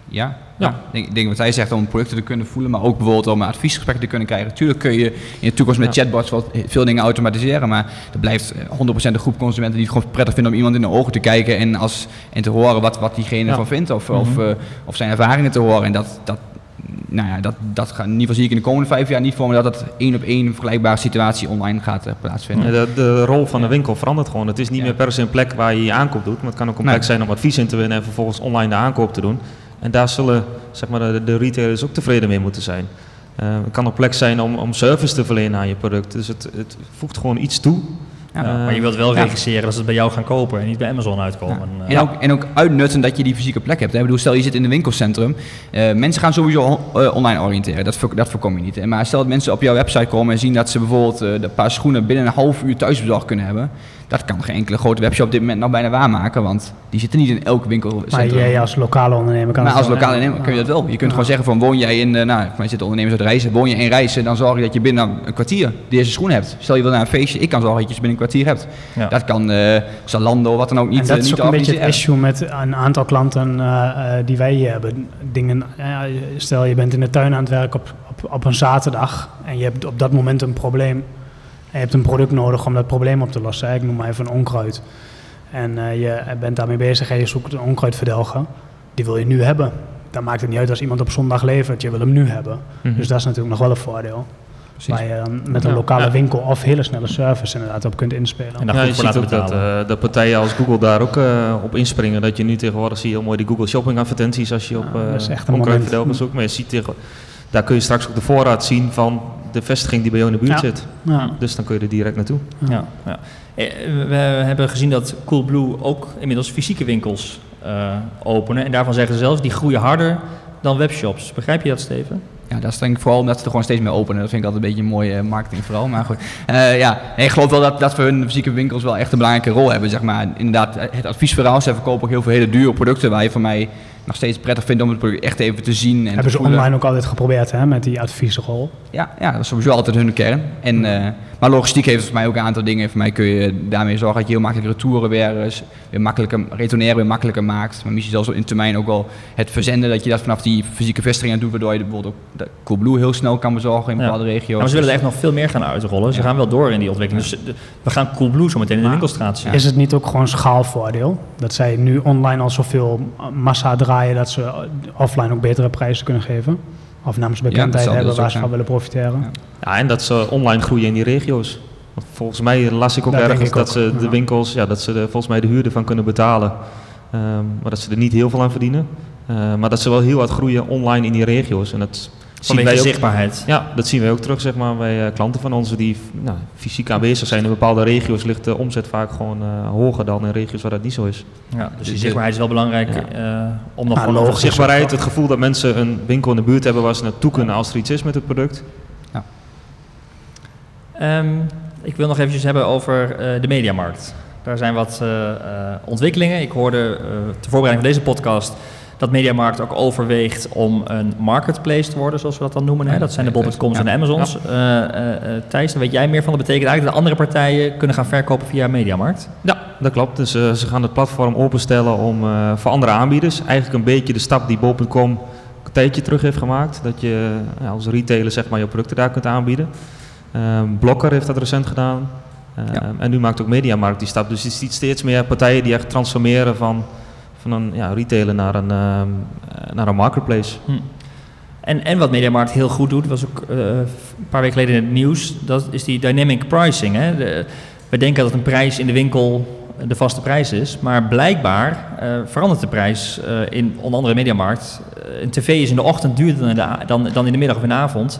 C: Ja, Ja, ik denk wat hij zegt om producten te kunnen voelen, maar ook bijvoorbeeld om adviesgesprekken te kunnen krijgen. Natuurlijk kun je in de toekomst met chatbots wel veel dingen automatiseren, maar er blijft 100% de groep consumenten die het gewoon prettig vinden om iemand in de ogen te kijken en, als, en te horen wat, wat diegene ervan vindt of, of, uh, of zijn ervaringen te horen. En dat, dat, nou ja, dat, dat gaat, in ieder geval zie ik in de komende vijf jaar niet voor me dat het één op één vergelijkbare situatie online gaat uh, plaatsvinden.
D: de, de, rol van de winkel verandert gewoon. Het is niet meer per se een plek waar je je aankoop doet, maar het kan ook een plek zijn om advies in te winnen en vervolgens online de aankoop te doen. En daar zullen zeg maar, de, de retailers ook tevreden mee moeten zijn. Uh, het kan een plek zijn om, om service te verlenen aan je product. Dus het, het voegt gewoon iets toe
A: ja, maar je wilt wel registreren dat ze het bij jou gaan kopen en niet bij Amazon uitkomen.
C: Ja. En, ook, en ook uitnutten dat je die fysieke plek hebt. Hè? Ik bedoel, stel je zit in een winkelcentrum. Uh, mensen gaan sowieso uh, online oriënteren. Dat, dat voorkom je niet. Maar stel dat mensen op jouw website komen en zien dat ze bijvoorbeeld uh, een paar schoenen binnen een half uur thuisbezorgd kunnen hebben. Dat kan geen enkele grote webshop op dit moment nog bijna waarmaken, want die zitten niet in elk winkelcentrum.
B: Maar jij als lokale ondernemer kan
C: Maar als lokale ondernemer kun je dat wel. Je kunt gewoon zeggen van woon jij in, uh, nou, mij zitten ondernemers uit reizen, woon je in reizen, dan zorg je dat je binnen een kwartier deze schoen hebt. Stel je wil naar een feestje, ik kan zorgen dat je ze binnen een kwartier hebt. Ja. Dat kan uh, Zalando, wat dan ook niet. En
B: dat is
C: niet
B: ook een beetje het issue met een aantal klanten uh, die wij hier hebben. Dingen, stel je bent in de tuin aan het werk op, op, op een zaterdag en je hebt op dat moment een probleem je hebt een product nodig om dat probleem op te lossen. Ik noem maar even een onkruid. En uh, je bent daarmee bezig en je zoekt een onkruidverdelger. Die wil je nu hebben. Dan maakt het niet uit als iemand op zondag levert. Je wil hem nu hebben. Mm-hmm. Dus dat is natuurlijk nog wel een voordeel. Precies. Waar je dan met een lokale ja. winkel of hele snelle service inderdaad op kunt inspelen.
D: En dan ja, je ziet ook dat, uh, dat partijen als Google daar ook uh, op inspringen. Dat je nu tegenwoordig zie je heel mooi die Google Shopping advertenties als je op uh, onkruidverdelger zoekt. Maar je ziet tegen, daar kun je straks ook de voorraad zien van de vestiging die bij jou in de buurt zit. Ja. Dus dan kun je er direct naartoe.
A: Ja. Ja. Eh, we hebben gezien dat Coolblue ook inmiddels fysieke winkels uh, openen. En daarvan zeggen ze zelfs, die groeien harder dan webshops. Begrijp je dat, Steven?
C: Ja, dat is denk ik vooral omdat ze er gewoon steeds meer openen. Dat vind ik altijd een beetje een mooie marketing vooral. Maar goed, uh, ja, ik geloof wel dat, dat voor hun fysieke winkels wel echt een belangrijke rol hebben. Zeg maar. Inderdaad, het adviesverhaal. Ze verkopen ook heel veel hele dure producten waar je van mij nog steeds prettig vind om het product echt even te zien. En
B: Hebben ze online ook altijd geprobeerd hè, met die adviesrol?
C: Ja, ja, dat is sowieso altijd hun kern. En, uh, maar logistiek heeft voor mij ook een aantal dingen. Voor mij kun je daarmee zorgen dat je heel makkelijk retouren weer, weer makkelijker, retourneren weer makkelijker maakt. Maar misschien zelfs in termijn ook wel het verzenden, dat je dat vanaf die fysieke vestigingen doet, waardoor je bijvoorbeeld ook Coolblue heel snel kan bezorgen in bepaalde regio's.
A: Maar ze willen er echt nog veel meer gaan uitrollen. Ze gaan wel door in die ontwikkeling. Dus we gaan Coolblue zo meteen in de winkelstraat zien.
B: Is het niet ook gewoon schaalvoordeel? Dat zij nu online al zoveel massa draaien dat ze offline ook betere prijzen kunnen geven? Of namens bekendheid ja, hebben waar ze van willen profiteren?
D: Ja. ja. en dat ze online groeien in die regio's. volgens mij las ik ook ergens dat ze de winkels, ja, dat ze de, volgens mij de huur ervan kunnen betalen. Um, maar dat ze er niet heel veel aan verdienen. Uh, maar dat ze wel heel hard groeien online in die regio's. En dat
A: zien wij ook, zichtbaarheid.
D: Ja, dat zien wij ook terug zeg maar, bij uh, klanten van ons die nou, fysiek aanwezig zijn. In bepaalde regio's ligt de omzet vaak gewoon uh, hoger dan in regio's waar dat niet zo is.
A: Ja, dus die zichtbaarheid is wel belangrijk ja. uh, om nog
D: gewoon zichtbaarheid, het gevoel dat mensen een winkel in de buurt hebben waar ze naartoe kunnen als er iets is met het product. Ja.
A: Um, ik wil nog eventjes hebben over de mediamarkt. Daar zijn wat ontwikkelingen. Ik hoorde ter voorbereiding van deze podcast dat Mediamarkt ook overweegt om een marketplace te worden, zoals we dat dan noemen. Hè? Dat zijn de bol.coms en de Amazons. Ja. Uh, uh, Thijs, daar weet jij meer van. Dat betekent eigenlijk dat andere partijen kunnen gaan verkopen via Mediamarkt?
D: Ja, dat klopt. Dus uh, ze gaan het platform openstellen om voor andere aanbieders. Eigenlijk een beetje de stap die bol.com een tijdje terug heeft gemaakt. Dat je als retailer zeg maar, je producten daar kunt aanbieden. Ehm, Blokker heeft dat recent gedaan. Ehm, en nu maakt ook Mediamarkt die stap. Dus je ziet steeds meer partijen die echt transformeren van van een ja, retailer naar een, uh, naar een marketplace. Hm.
A: En, en wat MediaMarkt heel goed doet, was ook uh, een paar weken geleden in het nieuws, dat is die dynamic pricing. Hè? De, we denken dat een prijs in de winkel de vaste prijs is, maar blijkbaar uh, verandert de prijs uh, in onder andere Mediamarkt. een tv is in de ochtend duurder dan, dan, dan in de middag of in de avond.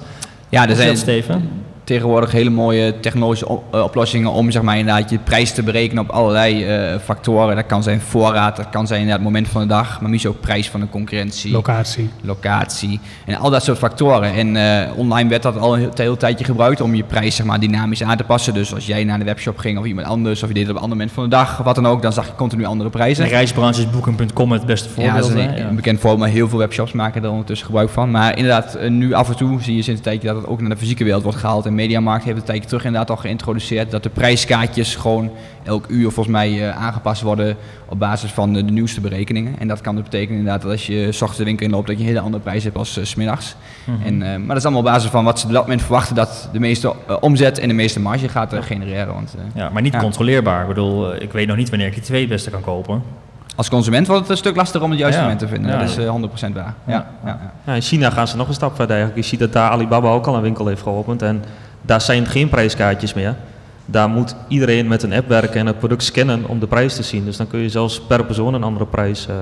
C: Ja, er zijn, Steven? Tegenwoordig hele mooie technologische eh, oplossingen om zeg maar, inderdaad je prijs te berekenen op allerlei uh, factoren. Dat kan zijn voorraad, dat kan zijn inderdaad het moment van de dag, maar misschien ook prijs van de concurrentie.
B: Locatie.
C: Locatie. En al dat soort factoren. En uh, online werd dat al een heel tijdje gebruikt om je prijs zeg maar, dynamisch aan te passen. Dus als jij naar de webshop ging of iemand anders, of je deed het op een ander moment van de dag, of wat dan ook, dan zag je continu andere prijzen.
A: De reisbranche is Booking.com het beste voorbeeld. Ja, dat is
C: een, een bekend voorbeeld, maar heel veel webshops maken er ondertussen gebruik van. Maar inderdaad, nu af en toe zie je sinds een tijdje dat het ook naar de fysieke wereld wordt gehaald Mediamarkt heeft een tijdje terug inderdaad al geïntroduceerd dat de prijskaartjes gewoon elk uur volgens mij uh, aangepast worden op basis van de, de, nieuwste berekeningen. En dat kan dus betekenen inderdaad dat als je s ochtends de winkel inloopt dat je een hele andere prijs hebt als uh, smiddags. Mm en, uh, maar dat is allemaal op basis van wat ze op dat moment verwachten dat de meeste omzet en de meeste marge gaat genereren. Want,
A: ja, maar niet ja. controleerbaar. Ik bedoel, ik weet nog niet wanneer ik die twee beste kan kopen.
C: Als consument wordt het een stuk lastiger om het juiste moment te vinden. dat is 100% waar. Ja.
D: Ja. in China gaan ze nog een stap verder eigenlijk. Je ziet dat daar Alibaba ook al een winkel heeft geopend. En daar zijn geen prijskaartjes meer. Daar moet iedereen met een app werken en het product scannen om de prijs te zien. Dus dan kun je zelfs per persoon een andere prijs uh,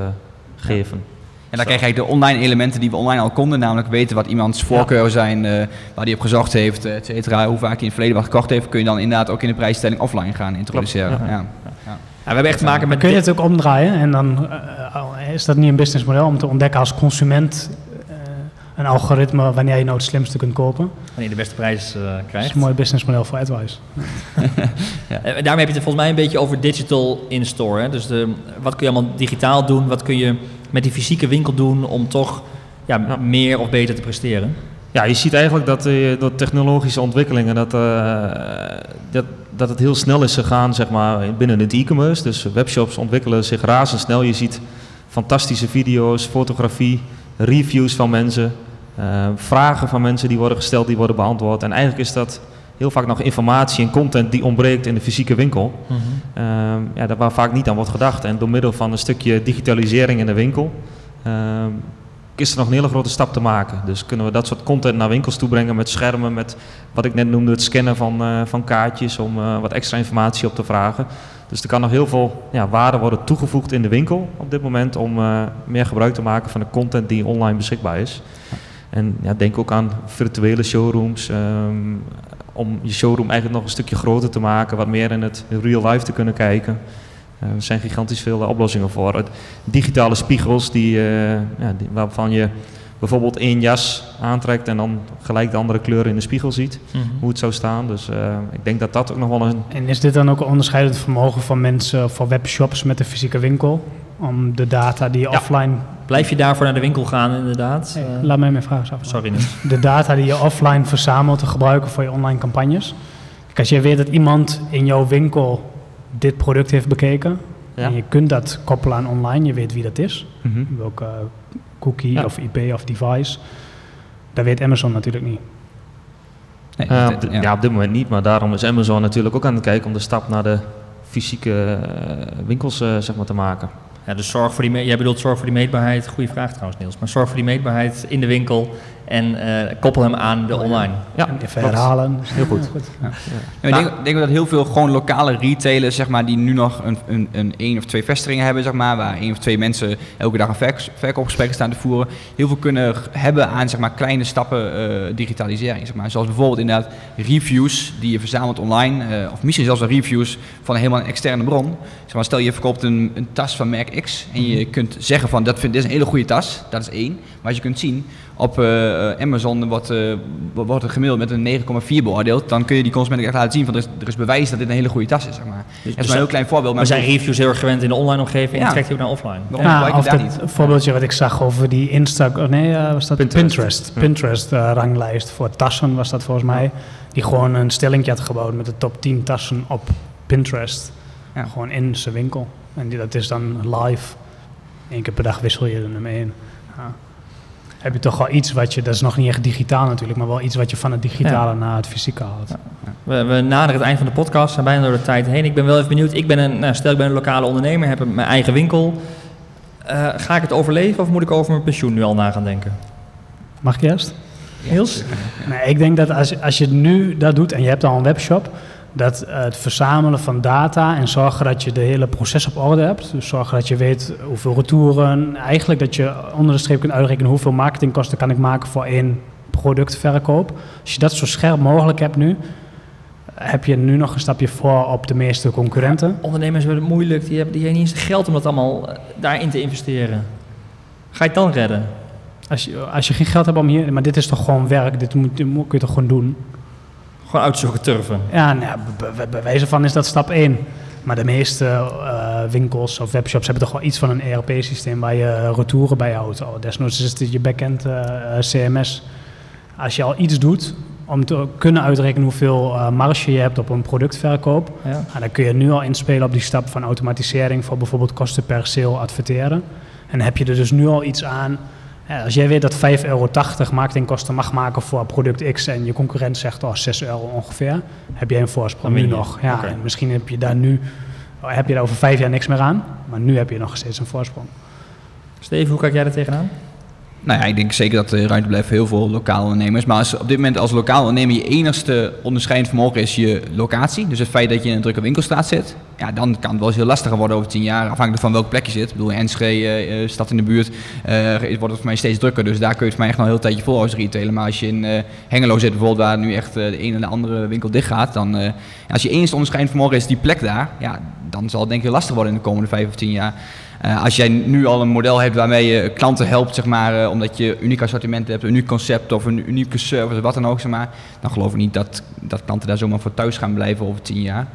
D: geven.
C: En dan krijg je de online elementen die we online al konden, namelijk weten wat iemands voorkeur zijn, uh, waar hij op gezocht heeft, et cetera, hoe vaak hij in het verleden wat gekocht heeft, kun je dan inderdaad ook in de prijsstelling offline gaan introduceren. Ja. Ja.
A: we hebben echt te maken met.
B: Kun je het ook omdraaien en dan uh, is dat niet een businessmodel om te ontdekken als consument een algoritme wanneer je nou het slimste kunt kopen.
A: Wanneer je de beste prijs uh, krijgt. Dat
B: is een mooi businessmodel voor AdWise.
A: ja. Daarmee heb je het volgens mij een beetje over digital in-store. Dus de, wat kun je allemaal digitaal doen? Wat kun je met die fysieke winkel doen om toch ja, meer of beter te presteren?
D: Ja, je ziet eigenlijk dat uh, door technologische ontwikkelingen dat, uh, dat, dat het heel snel is gegaan zeg maar, binnen het e-commerce. Dus webshops ontwikkelen zich razendsnel. Je ziet fantastische video's, fotografie, reviews van mensen, uh, vragen van mensen die worden gesteld, die worden beantwoord. En eigenlijk is dat heel vaak nog informatie en content die ontbreekt in de fysieke winkel. Mm -hmm. uh, ja, daar waar vaak niet aan wordt gedacht. En door middel van een stukje digitalisering in de winkel uh, is er nog een hele grote stap te maken. Dus kunnen we dat soort content naar winkels toe brengen met schermen, met wat ik net noemde, het scannen van, uh, van kaartjes om uh, wat extra informatie op te vragen. Dus er kan nog heel veel ja, waarde worden toegevoegd in de winkel op dit moment om uh, meer gebruik te maken van de content die online beschikbaar is. En ja, denk ook aan virtuele showrooms, um, om je showroom eigenlijk nog een stukje groter te maken, wat meer in het real life te kunnen kijken. Uh, er zijn gigantisch veel oplossingen voor. Digitale spiegels die, ja, die, waarvan je bijvoorbeeld één jas aantrekt en dan gelijk de andere kleuren in de spiegel ziet, mm -hmm. hoe het zou staan. Dus uh, ik denk dat dat ook nog wel een...
B: En is dit dan ook een onderscheidend vermogen van mensen voor webshops met een fysieke winkel? Om de data die je ja. offline...
A: Blijf je daarvoor naar de winkel gaan inderdaad?
B: Hey, uh, laat mij mijn vraag eens af.
A: Sorry. Niet.
B: De data die je offline verzamelt te gebruiken voor je online campagnes. Kijk, als je weet dat iemand in jouw winkel dit product heeft bekeken... Ja. En je kunt dat koppelen aan online, je weet wie dat is. Mm -hmm. Welke cookie ja. of IP of device. Dat weet Amazon natuurlijk niet.
D: Nee, uh, op ja. ja. op dit moment niet, maar daarom is Amazon natuurlijk ook aan het kijken om de stap naar de fysieke uh, winkels uh, zeg maar, te maken.
A: Ja, dus zorg voor die, jij bedoelt zorg voor die meetbaarheid, goede vraag trouwens Niels, maar zorg voor die meetbaarheid in de winkel en uh, koppel hem aan de online.
B: Ja, en verhalen.
D: Heel goed.
C: goed. Ja. Ja. ik denk, denk dat heel veel gewoon lokale retailers, zeg maar, die nu nog een, een, een één of twee vestigingen hebben, zeg maar, waar één of twee mensen elke dag een verk, verkoopgesprekken staan te voeren, heel veel kunnen hebben aan zeg maar, kleine stappen uh, digitalisering. Zeg maar. Zoals bijvoorbeeld inderdaad reviews die je verzamelt online, uh, of misschien zelfs wel reviews van helemaal een externe bron. Zeg maar, stel je verkoopt een, een tas van merk X en je kunt zeggen van dat vind, dit is een hele goede tas, dat is één. Maar als je kunt zien op uh, Amazon wordt, uh, wordt er gemiddeld met een 9,4 beoordeeld, dan kun je die consument echt laten zien van er is, er is bewijs dat dit een hele goede tas is. Zeg maar. Dus, dat is een heel klein voorbeeld.
A: Maar we zijn reviews heel erg gewend in de online omgeving ja. en trekt hij ook naar offline.
B: Waarom ja, of dat niet? voorbeeldje wat ik zag over die Insta, oh nee, uh, was dat Pinterest, Pinterest, Pinterest ranglijst voor tassen was dat volgens mij, die gewoon een stellingje had gebouwd met de top 10 tassen op Pinterest. Ja. Gewoon in zijn winkel. En die, dat is dan live. Eén keer per dag wissel je er mee in. Ja heb je toch wel iets wat je, dat is nog niet echt digitaal natuurlijk, maar wel iets wat je van het digitale ja. naar het fysieke haalt. Ja.
A: We, we naderen het eind van de podcast, zijn bijna door de tijd heen. Ik ben wel even benieuwd, ik ben een, nou, stel ik ben een lokale ondernemer, heb mijn eigen winkel. Uh, ga ik het overleven of moet ik over mijn pensioen nu al na gaan denken?
B: Mag ik eerst?
A: Niels?
B: Nee, ik denk dat als, als je nu dat doet en je hebt al een webshop, dat het verzamelen van data en zorgen dat je de hele proces op orde hebt. Dus zorgen dat je weet hoeveel retouren, eigenlijk dat je onder de streep kunt uitrekenen hoeveel marketingkosten kan ik maken voor één productverkoop. Als je dat zo scherp mogelijk hebt nu, heb je nu nog een stapje voor op de meeste concurrenten.
A: Ondernemers het moeilijk, die hebben, die hebben niet eens geld om dat allemaal daarin te investeren. Ga je het dan redden?
B: Als je, als je geen geld hebt om hier, maar dit is toch gewoon werk, dit moet, dit kun je toch gewoon doen?
A: Gewoon uitzoeken turven.
B: Ja, nou, bij wijze van is dat stap 1. Maar de meeste uh, winkels of webshops hebben toch wel iets van een ERP-systeem waar je retouren bij houdt. Oh, desnoods is het je backend uh, CMS. Als je al iets doet om te kunnen uitrekenen hoeveel uh, marge je hebt op een productverkoop. Ja. Nou, dan kun je nu al inspelen op die stap van automatisering voor bijvoorbeeld kosten per sale adverteren. En heb je er dus nu al iets aan. Als jij weet dat 5,80 euro marketingkosten mag maken voor product X en je concurrent zegt oh, 6 euro ongeveer, heb jij een voorsprong nu nog. Ja, misschien heb je daar nu heb je daar over vijf jaar niks meer aan, maar nu heb je nog steeds een voorsprong.
A: Steven, hoe kijk jij er tegenaan?
C: Nou ja, ik denk zeker dat er ruimte blijft voor heel veel lokale ondernemers. Maar als op dit moment als lokaal ondernemer je enigste onderscheidend vermogen is je locatie. Dus het feit dat je in een drukke winkelstraat zit. Ja, dan kan het wel eens heel lastig worden over tien jaar. Afhankelijk van welk plek je zit. Ik bedoel, Enschede, uh, stad in de buurt, uh, wordt het voor mij steeds drukker. Dus daar kun je het voor mij echt nog een heel tijdje vol als retailer. Maar als je in Hengelo zit bijvoorbeeld, waar nu echt de ene en de andere winkel dicht gaat. Dan, als je enigste onderscheidend vermogen is die plek daar. Ja, dan zal het denk ik lastig worden in de komende vijf of tien jaar. Uh, als jij nu al een model hebt waarmee je klanten helpt, zeg maar, uh, omdat je uniek assortiment hebt, een uniek concept of een unieke service, wat dan ook, zeg maar, dan geloof ik niet dat, dat klanten daar zomaar voor thuis gaan blijven over tien jaar.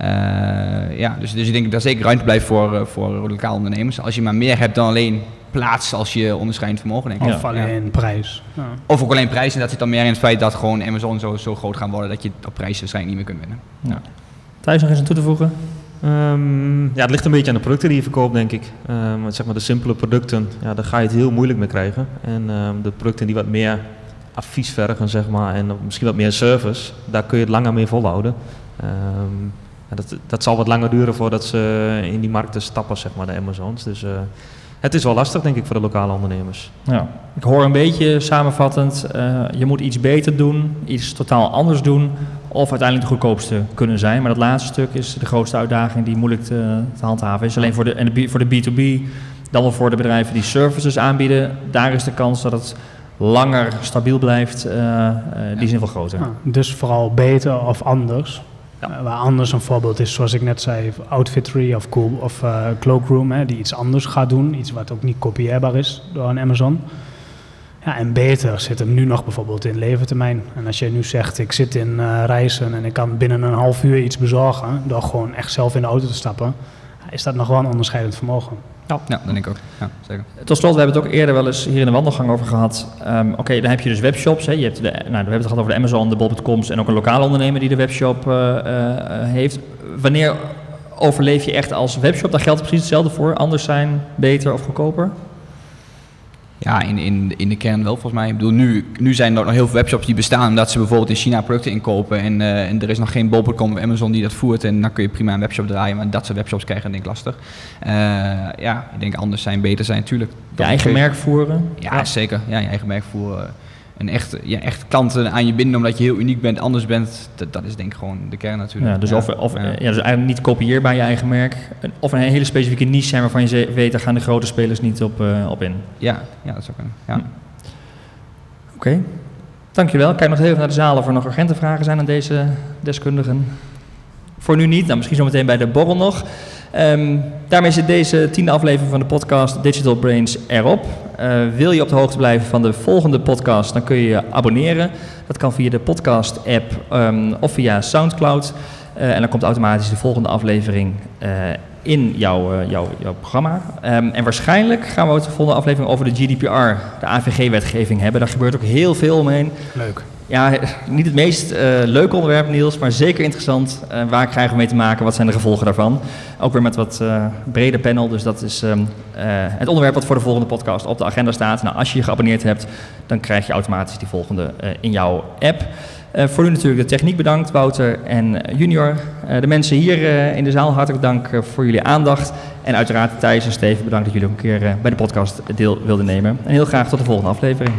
C: Uh, ja, dus, dus ik denk dat er zeker ruimte blijft voor, voor lokaal ondernemers. Als je maar meer hebt dan alleen plaats als je onderscheidend vermogen, denk
B: ik. Of alleen prijs.
C: Ja. Of ook alleen prijs. En dat zit dan meer in het feit dat gewoon Amazon zo, zo groot gaan worden dat je op prijs waarschijnlijk niet meer kunt winnen. Ja.
A: Thijs, nog eens aan toe te voegen?
D: Um, ja, het ligt een beetje aan de producten die je verkoopt, denk ik. Um, zeg maar de simpele producten, ja, daar ga je het heel moeilijk mee krijgen. En um, de producten die wat meer advies vergen, zeg maar, en misschien wat meer service, daar kun je het langer mee volhouden. Dat, dat zal wat langer duren voordat ze in die markten stappen, zeg maar, de Amazons. Dus uh, het is wel lastig, denk ik, voor de lokale ondernemers.
A: Ja. Ik hoor een beetje samenvattend, uh, je moet iets beter doen, iets totaal anders doen, of uiteindelijk de goedkoopste kunnen zijn. Maar dat laatste stuk is de grootste uitdaging die moeilijk te, te handhaven is. Alleen voor de, en voor de B2B, dan wel voor de bedrijven die services aanbieden, daar is de kans dat het langer stabiel blijft, uh, uh, die is in veel groter. Ja,
B: dus vooral beter of anders. Ja. waar anders een voorbeeld is, zoals ik net zei, Outfittery of, cool, of uh, Cloakroom, hè, die iets anders gaat doen. Iets wat ook niet kopieerbaar is door een Amazon. Ja, en beter zit hem nu nog bijvoorbeeld in levertermijn. En als je nu zegt, ik zit in uh, reizen en ik kan binnen een half uur iets bezorgen, door gewoon echt zelf in de auto te stappen, is dat nog wel een onderscheidend vermogen.
C: Ja, ja dat denk ik ook. Ja, zeker.
A: Tot slot, we hebben het ook eerder wel eens hier in de wandelgang over gehad. Um, Oké, dan heb je dus webshops. Hè. Je hebt de, nou, we hebben het gehad over de Amazon, de Bob.coms en ook een lokale ondernemer die de webshop uh, uh, heeft. Wanneer overleef je echt als webshop? Daar geldt precies hetzelfde voor. Anders zijn, beter of goedkoper?
C: Ja, in, in, in de kern wel volgens mij. Ik bedoel, nu, nu zijn er nog heel veel webshops die bestaan omdat ze bijvoorbeeld in China producten inkopen. En, uh, en er is nog geen bol.com of Amazon die dat voert. En dan kun je prima een webshop draaien. Maar dat soort webshops krijgen denk ik lastig. Uh, ja, ik denk anders zijn, beter zijn natuurlijk.
A: Je eigen merk voeren?
C: Ja, ja, zeker. Ja, je eigen merk voeren een echt, ja, echt klanten aan je binden omdat je heel uniek bent, anders bent, dat, dat is denk ik gewoon de kern natuurlijk.
A: Ja, dus, Of, of, ja. dus eigenlijk niet kopieerbaar je eigen merk, of een hele specifieke niche zijn waarvan je weet, daar gaan de grote spelers niet op, uh, op in.
C: Ja, ja, dat zou kunnen. Ja. Hm.
A: Oké, okay. dankjewel. Kijk nog even naar de zaal of er nog urgente vragen zijn aan deze deskundigen. Voor nu niet, nou, misschien zometeen bij de borrel nog. Um, daarmee zit deze tiende aflevering van de podcast Digital Brains erop. Uh, wil je op de hoogte blijven van de volgende podcast, dan kun je je abonneren. Dat kan via de podcast-app um, of via Soundcloud. Uh, en dan komt automatisch de volgende aflevering uh, in jouw, jouw, jouw programma. Um, en waarschijnlijk gaan we de volgende aflevering over de GDPR, de AVG-wetgeving hebben. Daar gebeurt ook heel veel omheen.
B: Leuk.
A: Ja, niet het meest uh, leuke onderwerp, Niels, maar zeker interessant. Uh, waar krijgen we mee te maken? Wat zijn de gevolgen daarvan? Ook weer met wat uh, breder panel. Dus dat is um, het onderwerp wat voor de volgende podcast op de agenda staat. Nou, als je je geabonneerd hebt, dan krijg je automatisch die volgende in jouw app. voor nu natuurlijk de techniek bedankt, Wouter en Junior. de mensen hier in de zaal, hartelijk dank voor jullie aandacht. En uiteraard Thijs en Steven, bedankt dat jullie ook een keer bij de podcast deel wilden nemen. En heel graag tot de volgende aflevering.